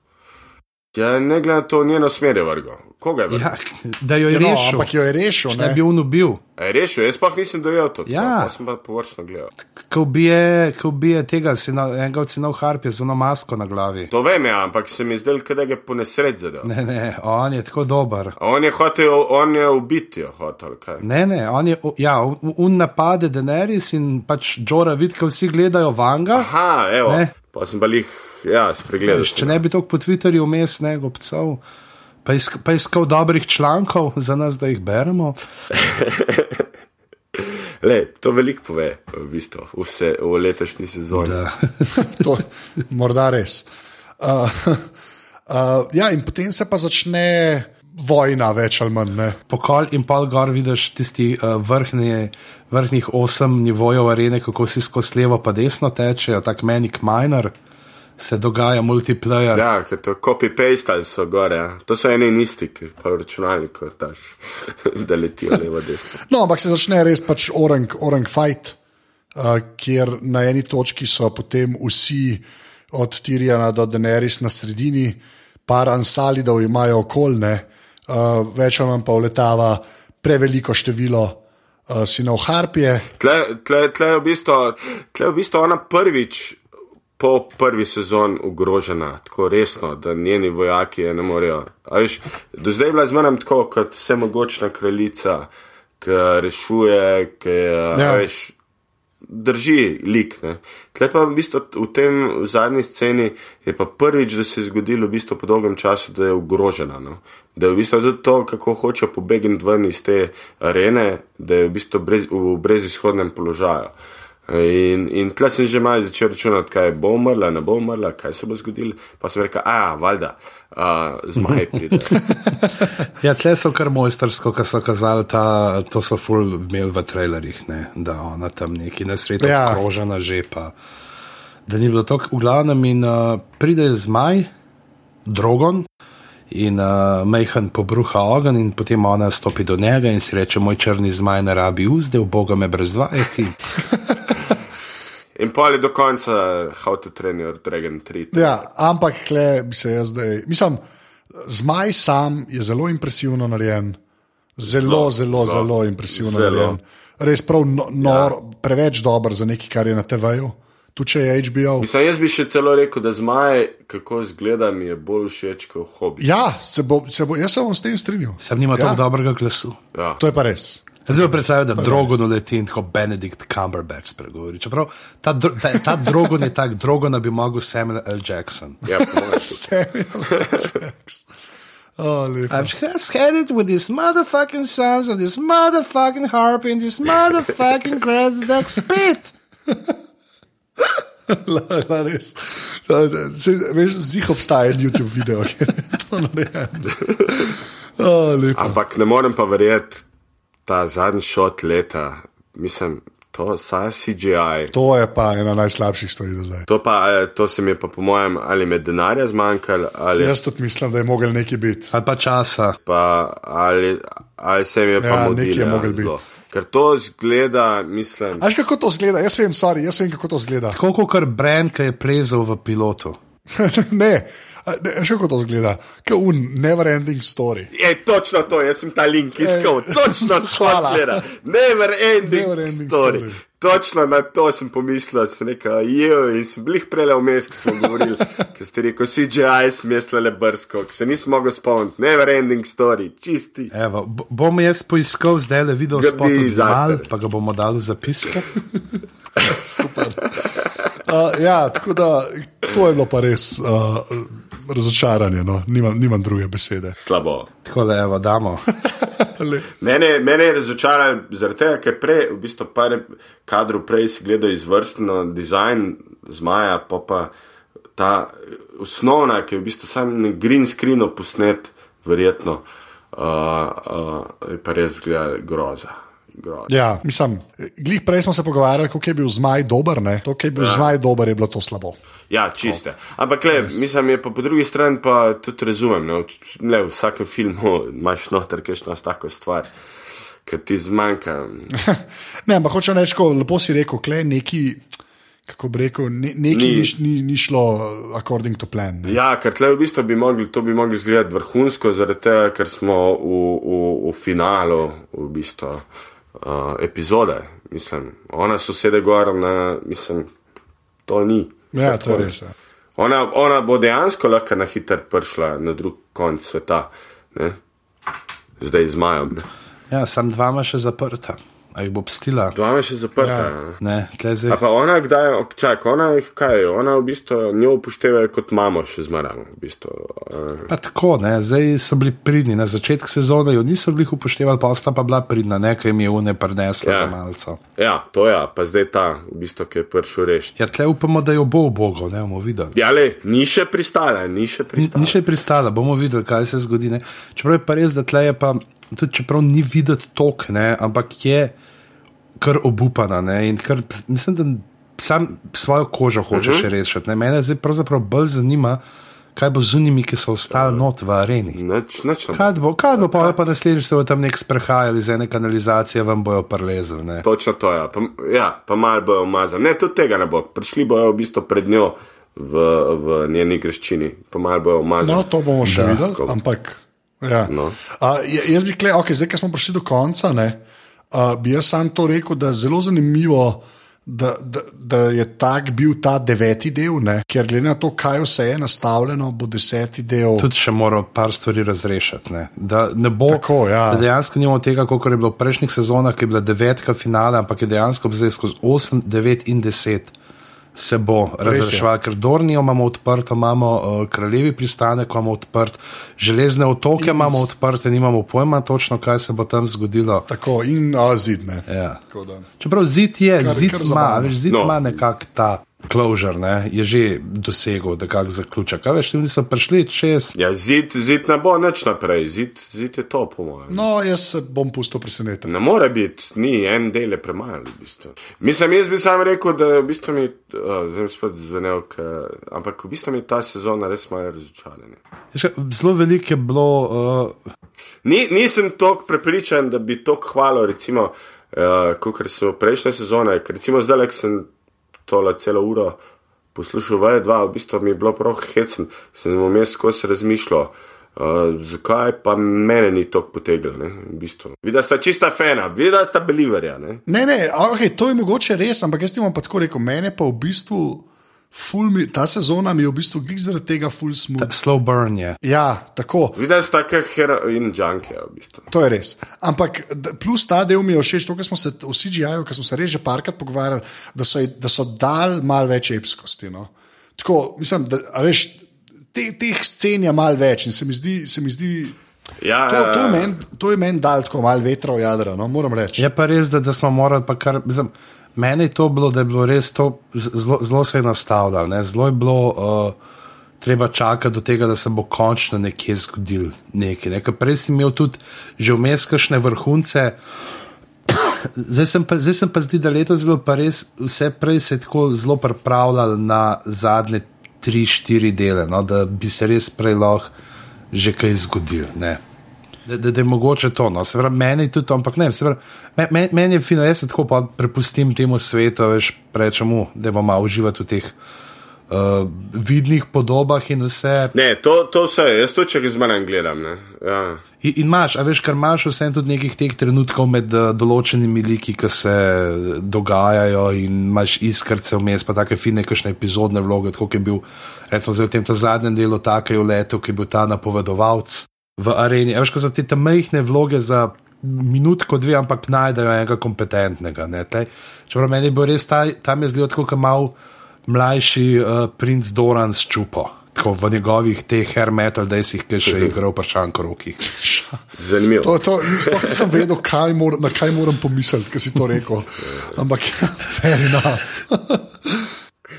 Ja, ne glede na to, njeno smer je vrgo. Koga je vrgo? Ja,
da jo je ja, no, rešil.
Ampak jo je rešil,
ne bi on ubil.
Je rešil, jaz pa nisem dojel to. Ja, pa sem pa površno gledal.
Ko ubije, ko ubije tega, na, enega od sinov harpije z ono masko na glavi.
To vem, ja, ampak se mi zdel, da ga po nesreč zadel.
Ne, ne, on je tako dober.
On je hotel, on je ubiti, hotel, kaj.
Ne, ne, on je, ja, un napade Deneris in pač Džora vidi, ko vsi gledajo vanga.
Aha, evo, ne? pa sem pa jih ja, spregledal.
Če ne bi to po Twitterju vmes ne gobcev, pa, isk, pa iskal dobrih člankov za nas, da jih beremo.
Le, to veliko pove, v bistvu, vse v letošnji sezoni.
to, morda res. Uh, uh, ja, in potem se pa začne vojna, več ali manj. Ne?
Pokol in pol gor vidiš tisti uh, vrhni, vrhnih osem nivojev arene, kako si skozi levo pa desno tečejo, tako menik minor se dogaja multiplayer.
Ja, ker to copy-paste ali so gore. Ja. To so eni in isti, ki pa v računalniku daš, da letijo levo desno.
No, ampak se začne res pač orang, orang fight, uh, kjer na eni točki so potem vsi od Tirjana do Deneris na sredini, par ansalidov imajo okoljne, uh, več manj pa uletava preveliko število. Uh, sinov Harpije.
Tle, tle, tle, je v bistvu, tle je v bistvu ona prvič po prvi sezoni ogrožena, tako resno, da njeni vojaki je ne morejo. Viš, do zdaj je bila zmeraj tako, kot vse mogočna kraljica, ki rešuje, ki ja. veš, drži lik. Tle pa v bistvu v tem v zadnji sceni je pa prvič, da se je zgodilo v bistvu po dolgem času, da je ogrožena. No? Da je v bistvu tudi to, kako hoče pobegniti ven iz te arene, da je v bistvu brez, v brezizhodnem položaju. In, in tle sem že malo začel računati, kaj bo umrla, ne bo umrla, kaj se bo zgodilo. Pa sem rekel, a, valjda, uh, zmaj pride.
ja, tle so kar mojstersko, kar so kazali, ta, to so full imeli v trailerjih, ne? da ona tam neki nesrečno ja. okrožena že pa. Da ni bilo to v glavnem in uh, pride zmaj, drogon. In uh, Mejhan pobruha ogen, in potem ona stopi do njega in si reče: Moj črni zmaj ne rabi uzde, v Boga me brez vajeti.
In pa je do konca, how to train your dragon 3.
Ja, ampak, kle bi se jaz zdaj. Mislim, zmaj sam je zelo impresivno narejen. Zelo, zelo, zelo, zelo, zelo impresivno zelo. narejen. Res prav no, nor, ja. preveč dober za nekaj, kar je na TV-ju. Tu če je HBO.
Mislim, jaz bi še celo rekel, da zmaj, kako izgleda, mi je bolj všeč kot hobi.
Ja, se bo, se bo, jaz se bom s tem strinjal.
Sem nima ja. tako dobrega glasu.
Ja.
To je pa res.
Zdaj pa predstavljam, da drogo doleti in tako Benedikt Cumberbatch spregovori. Čeprav ta, dro, ta, ta drogo ni tako drogo, da bi mogel Samuel L. Jackson.
Ja,
Samuel L. Jackson. Oh,
I've just had it with these motherfucking sons of this motherfucking harp and this motherfucking grass duck spit.
Res. Zih obstaja YouTube video, ki je to narejen. Oh,
Ampak ne morem pa verjeti, ta zadnji šot leta, mislim, to je CGI.
To je pa ena najslabših stvari do zdaj.
To, pa, to se mi je pa, po mojem, ali med denarja zmanjkalo. Ali...
Jaz tudi mislim, da je mogel nekaj biti.
Ali pa časa.
Pa, ali, ali se mi je pa ja, modil, nekaj
je mogel biti.
Ker to zgleda, mislim.
Veš, kako to zgleda? Jaz vem, sorry, jaz vem, kako to zgleda.
Tako kot Brand, ki je plezal v pilotu.
ne. Še kako to zgleda, kot un never ending story.
Je točno to, jaz sem ta link iskal, točno to zgleda. Never ending, never ending story. story. Točno na to sem pomislil, sem rekel, jo, in sem bil prej vmes, ko smo govorili, ker ste rekel, CGI smislile brsko, ker se nisem mogel spomniti, never ending story, čisti.
Evo, bom jaz poiskal zdaj le video spot mal, pa ga bomo dali v zapiske.
Super. Uh, ja, tako da to je bilo pa res. Uh, razočaranje, no. nimam, nimam druge besede.
Slabo.
Tako da, evo, damo.
Mene, mene je razočaralo zaradi tega, ker prej, v bistvu, par kadrov prej si gledal izvrstno dizajn zmaja, pa pa ta osnovna, ki je v bistvu sam na green screenu posnet, verjetno, uh, uh, je pa res gleda groza. Groza.
Ja, mislim, glih prej smo se pogovarjali, kako je bil zmaj dober. Ne? To, kar je bil ja. zmaj dober, je bilo to slabo.
Ja, čiste. Ampak, le, mislim, je pa po drugi strani pa tudi razumem. Ne, le, v vsakem filmu imaš noter kakšno tako stvar, ki ti zmanjka.
ne, ampak hoče reči, ko lepo si rekel, kle neki. Kako bi rekel, ne, nekaj ni, ni, ni šlo, according to plan. Ne.
Ja, ker tle v bistvu bi mogli, to bi mogli izgledati vrhunsko, zaradi tega, ker smo v, v, v finalu v bistvu, uh, epizode. Mislim, ona sosede gor, na, mislim, to ni.
Ja, to je res. Ja.
Ona, ona bo dejansko lahko na hiter prišla na drug konc sveta, ne? zdaj z Majem.
Ja, sem dvama še zaprta. A jih bo pstila?
Dvama še zaprta.
Ja.
Ja.
Ne, tle zdaj.
A pa ona, kdaj, čak, ona, kaj, ona v bistvu njo upošteva kot mamo še zmeraj. V bistvu,
Pa tako, ne, zdaj so bili pridni, na začetku sezone jo niso bili upoštevali, pa sta pa bila pridna, nekaj jim je une prinesla
Ja.
za malce.
ja, to je, ja, pa zdaj ta, v bistvu, ki je prišel rešiti.
Ja, tle upamo, da jo bo v Bogu, ne bomo videli.
Ja, le, ni še pristala, ni še
Ni,
pristala.
ni še pristala, bomo videli, kaj se zgodi. Ne. Čeprav je pa res, da tle je pa, tudi čeprav ni videti tok, ne, ampak je kar obupana. Ne, in kar, mislim, da sam svojo kožo hoče uh -huh. še rešiti. Ne. Mene zdaj pravzaprav bolj zanima, kaj bo z unimi, ki so ostali not v areni.
Ne bo.
Kaj bo, kaj bo pa, pa naslednjič se bodo tam nek sprehajali iz ene kanalizacije, vam bojo prelezali. ne.
Točno to je. Ja, pa, ja, pa mal bojo umazali. Ne, tudi tega ne bo. Prišli bojo v bistvu pred njo v, v njeni greščini, pa mal bojo umazali.
No, to bomo še videli, ampak. Ja.
No.
Uh, jaz bi rekel, okay, zdaj, ko smo prišli do konca, ne, uh, bi jaz sam to rekel, da je zelo zanimivo. Da, da, da je tak bil ta deveti del, ne? ker glede na to, kaj vse je nastavljeno, bo deseti del.
Tudi še moramo par stvari razrešiti. Ne? Da ne bo
Tako, ja.
da dejansko nimamo tega, kot je bilo v prejšnjih sezonah, ki je bila devetka finale, ampak je dejansko zdaj skozi 8, 9 in 10 se bo razreševal, ker Dornijo imamo odprto, imamo uh, kraljevi pristanek, imamo odprt, železne otoke
In
imamo odprte, nimamo pojma točno, kaj se bo tam zgodilo.
Tako in a, zid. Ne.
Ja.
Tako da.
Čeprav zid je,
Kar-
zid
kar
ima, veš, zid
No.
ima nekako ta closure, ne? je že dosegel nekak zaključek. Kaj veš, ljudi so prišli čez.
Ja, zid, zid ne bo nič naprej, zid, zid je to, po mojem.
No, jaz se bom pustil presenetiti.
Ne more biti, ni en del je premalo. V bistvu. Mislim, jaz bi sam rekel, da v bistvu mi, uh, zdaj spet zvenel, ampak v bistvu mi ta sezona res malo razočarana.
Veš kaj, Zelo veliko je bilo. Uh,
Ni, nisem tako prepričan, da bi to hvalil, recimo, uh, kot so prejšnje sezone. Ker recimo zdaj, ko sem tole celo uro poslušal, vaje dva, v bistvu mi je bilo prav hecen, sem vmes skozi razmišljal. Uh, zakaj pa mene ni tako potegnilo? ne, v Bistvu. Videla sta čista fena, videla sta beliverja. Ne?
Ne, ne, okay, to je mogoče res, ampak jaz ti bom pa tako rekel, mene pa v bistvu, mi, ta sezona mi je v bistvu glik zaradi tega full smooth.
slow burn je.
Ja, tako.
Videla sta kak heroin junkie, v bistvu.
To je res. Ampak plus ta del mi je všeč, to, kar smo se v CGI-ju, kar smo se res že parkrat pogovarjali, da so, da so dal malo več epskosti. No. Tako, mislim, da a veš, te, teh scen je malo več in se mi zdi. Se mi zdi
Ja,
To, to je meni men men dal tako malo vetra v jadra, no, moram reči.
Je pa res, da, da smo morali, pa kar, mislim, meni je to bilo, da je bilo res to, zelo, zelo se je nastavljalo, zelo je bilo. Uh, Treba čakati do tega, da se bo končno nekje zgodil nekaj. Ne? Prej si imel tudi že vmes kakšne vrhunce, zdaj sem, pa, zdaj sem pa zdi, da leto zelo pa res vse prej se je tako zelo pripravljalo na zadnje tri, štiri dele, no? da bi se res prej lahko že kaj zgodil. Ne? Da, da, da je mogoče to, no, se pravi, meni tudi ampak ne, se pravi, me- me- meni je fino, jaz se tako pa prepustim temu svetu, veš, rečemo, da bomo malo uživati v teh uh, vidnih podobah in vse.
Ne, to, to vse, jaz to če izmenem gledam. ne, Ja.
In, in imaš, a veš, kar imaš vse tudi nekih teh trenutkov med uh, določenimi liki, ki se eh, dogajajo in imaš iskrce vmes, pa take fine, kakšne epizodne vloge, kot je bil, recimo, v tem zadnjem delu, tako je v letu, ki je bil ta napovedovalec v areni. A veš, ko so te tam majhne vloge za minutko, dve, ampak najdejo enega kompetentnega. ne, tej. Čeprav meni bo res ta, tam je zelo kot mal mlajši uh, princ Doran s čupo. Tako v njegovih teh hair metal, da si jih še igral, pa šanko rokih.
Zanimivo.
To, to, sploh nisem vedel, kaj mor, na kaj moram pomisliti, ko si to rekel. Ampak, fair enough.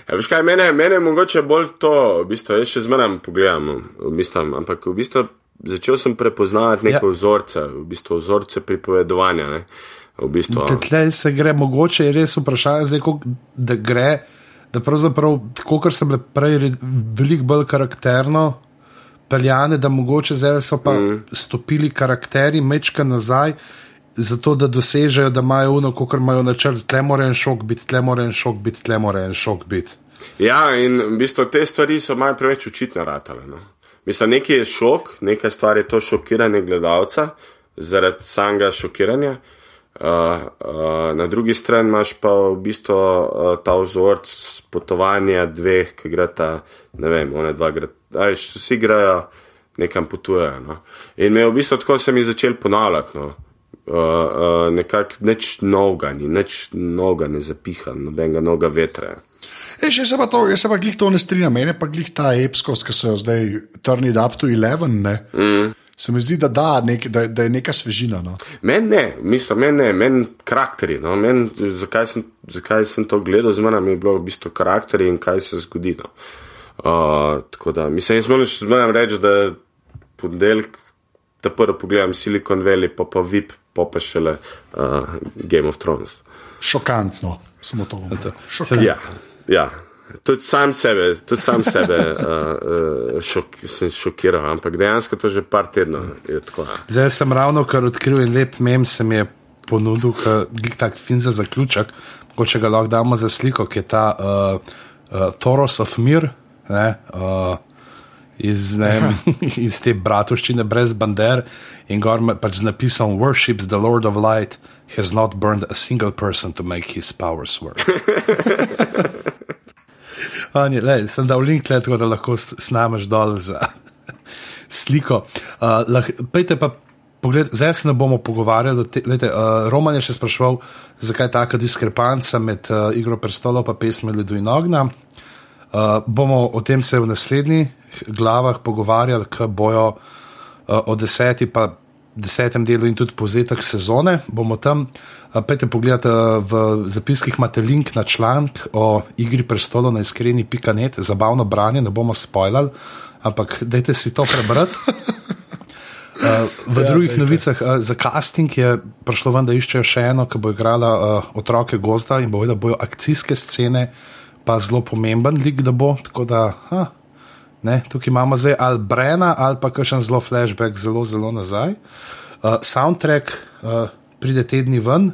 Ja, veš kaj, mene, mene mogoče bolj to, v bistvu, jaz še zmeraj pogledam, mislim, ampak v bistvu začel sem prepoznavati neke
Ja.
vzorce, v bistvu vzorce pripovedovanja. Ne? V bistvu,
Tlej se gre, mogoče je res vprašanje, zdaj, koliko- da gre, da pravzaprav, tako kot bile prej, re- veliko bolj karakterno peljane, da mogoče zdaj so pa mm. stopili karakteri mečka nazaj. Zato, da dosežejo, da imajo ono, kot imajo načrt, tle mora en šok biti, tle mora en šok biti, tle mora en šok biti.
Ja, in v bistvu te stvari so malo preveč očitne ratale. No. Mislim, nekaj je šok, nekaj stvar je to šokiranje gledalca zaradi samega šokiranja. Uh, uh, na drugi strani imaš pa v bistvu uh, ta vzorc potovanja dveh, ki greta, ne vem, one dva greta, vsi grejo nekam potujejo. No. In me je v bistvu tako se mi začel ponavljati. No. Uh, uh, nekako nič novega, ni nič novega ne zapiha, nobenega novega vetra.
E, jaz se pa to, jaz se pa glih to ne strinjam, meni pa glih ta epskost, ki so jo zdaj turned up to 11. Ne? Mm. Se mi zdi, da, da, nek, da, da je neka svežina. No.
Meni ne, mislim, meni ne, meni karakteri. No, men, zakaj, sem, zakaj sem to gledal, zmeraj mi je bilo v bistvu karakteri in kaj se zgodi. No. Uh, tako da, mislim, jaz moram, moram reči, da ponedeljek, da prvo pogledam Silicon Valley, pa pa VIP, pa pa šele uh, Game of Thrones.
Šokantno, samo to. Šokantno.
Ja, ja. Tudi sam sebe, tudi sam sebe uh, šok, sem šokiral, ampak dejansko to že par tednov je tako. Ja.
Zdaj sem ravno kar odkril en lep mem, se mi je ponudil, ki je tak fin za zaključek. Mogoče ga lahko damo za sliko, ki je ta uh, uh, Thoros of Mir. Ne, uh, Iz, ne, vem, iz te bratovščine brez bander in gor pač z napisom Worships the Lord of Light has not burned a single person to make his powers work. Ani, lej, sem dal link, le, tako da lahko snameš dol za sliko. Uh, lah, pejte pa pogled, zdaj se ne bomo pogovarjali. Te, lejte, uh, Roman je še spraševal, zakaj je taka diskrepanca med uh, Igro prestolov in pesmi Ledu in Ogna. Uh, bomo o tem se v naslednjih glavah pogovarjali, ko bojo uh, o deseti pa desetem delu in tudi povzetek sezone. Bomo tam, uh, pejte pogledati uh, v zapiskih, imate link na članek o Igri prestolov na iskreni.net, zabavno branje, ne bomo spoilali, ampak dajte si to prebrati. Uh, v ja, drugih
dajte.
novicah uh, za casting je prišlo ven, da iščejo še eno, ki bo igrala uh, otroke gozda in bojo, da bojo akcijske scene, pa zelo pomemben lik, da bo. Tako da, ha, ne, tukaj imamo zdaj ali Brena ali pa kakšen zelo flashback, zelo, zelo nazaj. Uh, soundtrack uh, pride tedni ven.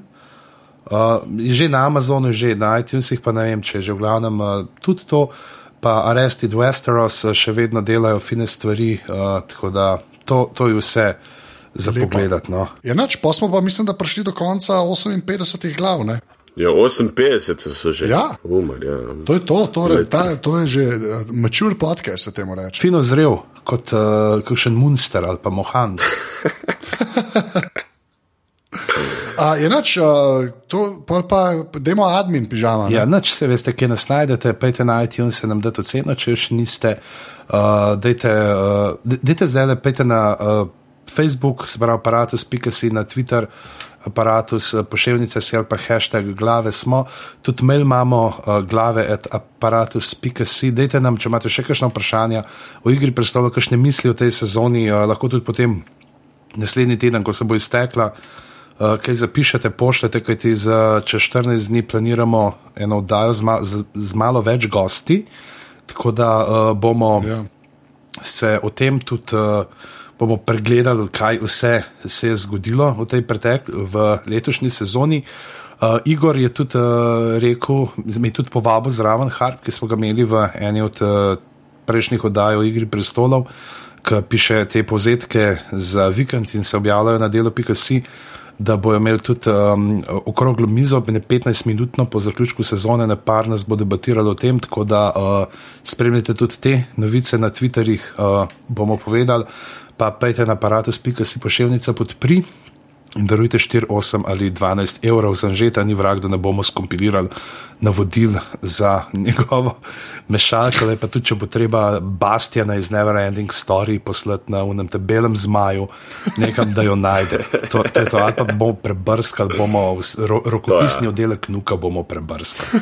Uh, je že na Amazonu, že na iTunesih, pa ne vem, če je že v glavnem uh, tudi to. Pa Arrested Westeros uh, še vedno delajo fine stvari, uh, tako da to, to je vse za
Lepo.
pogledat. No.
Ja, nač, pa smo pa, mislim, da prišli do konca 58 glav. Ne?
Ja, 58 so že.
Ja.
Umar, ja.
To je to, torej, ta, to je že uh, mature podcast, se temu reče.
Fino zrel, kot uh, kakšen Munster ali pa Mohan.
Uh, je nač, uh, to pol pa, demo admin pižama. ne?
Ja, noč se veste, kje nas najdete, pejte na iTunes, se nam date oceno, če še niste. Uh, dejte, uh, dejte zdaj, le pejte na uh, Facebook, se pravi aparatus.si, na Twitter, aparatus, uh, pošiljnice si ali pa hashtag glave smo. Tudi mail imamo, uh, glave at aparatus.si. Dejte nam, če imate še kakšno vprašanje o igri predstavlja, kakšne misli o tej sezoni, uh, lahko tudi potem naslednji teden, ko se bo iztekla, uh, kaj zapišete, pošljete, kajti za čez 14 dni planiramo eno oddajo z, ma, z, z malo več gosti, tako da uh, bomo
Ja.
se o tem tudi. Uh, Bomo pregledali, kaj vse se je zgodilo v tej pretek, v letošnji sezoni. Uh, Igor je tudi uh, rekel, mi tudi povabil zraven Harp, ki smo ga imeli v eni od uh, prejšnjih oddaj o Igri prestolov, ki piše te povzetke za vikend in se objavljajo na delo.si, da bojo imeli tudi um, okroglo mizo, ne 15-minutno po zaključku sezone, ne par nas bo debatiralo o tem, tako da uh, spremljate tudi te novice na Twitterjih, uh, bomo povedali, pa pejte na aparatus.si pošiljnica podpri. In darujte 4, 8 ali 12 evrov za žeta, ni vrag, da ne bomo skompilirali navodil za njegovo mešalko. Pa tudi, če bo treba Bastiana iz Neverending Story poslati na unem belem zmaju, nekam, da jo najde. To, to je to, ali pa bomo prebrskali, bomo ro, rokopisni oddelek nuka bomo prebrskali.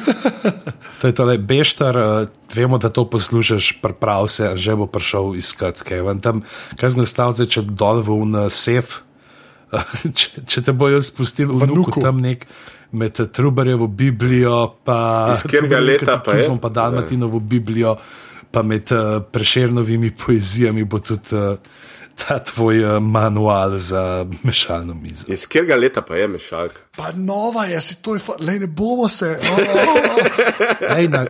To je tole beštar, uh, vemo, da to poslušaš, prav se, že bo prišel iskat, kaj vam tam, kaj znastav, če dol v un uh, sef. če, če te bojo spustili v nuku, tam nek med Trubarjevo Biblijo, pa
Skirga leta, pa je.
pa Dalmatinovo Biblijo, pa med uh, prešernovimi poezijami bo tudi uh, ta tvoj uh, manual za mešalno mizo.
Iz katerega leta pa je mešalka?
Pa nova je, si to je, le ne bomo se. Oh, oh, oh.
Ej, na,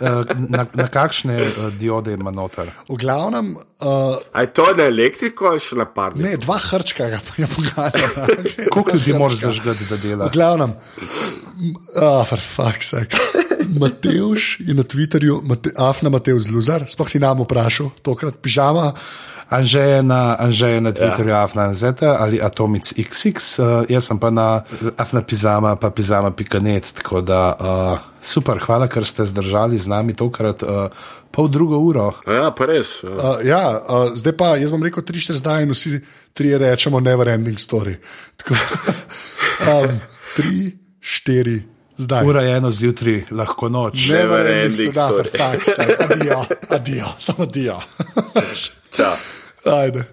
na, na kakšne uh, diode ima noter?
V glavnem. Uh,
A je to na elektriko ali še na parni?
Ne, dva hrčka ga je pogajala.
Koliko ljudi moraš zažgati, da dela?
V glavnem, ah, for fuck's sake. Mateus je na Twitterju, Mate, Afna Mateus Luzar, sploh si nam vprašal, tokrat pižama.
Anže je na, Anže je na Twitterju ja. Afna NZ ali Atomic XX, uh, jaz sem pa na Afna Pizama, pa Pizama.net. Tako da uh, super, hvala, ker ste zdržali z nami tokrat uh, pol drugo uro.
Ja, pa res. Ja.
Uh, ja, uh, zdaj pa jaz bom rekel 3-4 zdaj in vsi tri rečemo never ending story. Tako, um, 3-4. Zdaj.
Ura je eno zjutraj, lahko noč.
Never ending story. Da, sake. Adijo, adijo, samo adijo.
Ciao.
Ajde.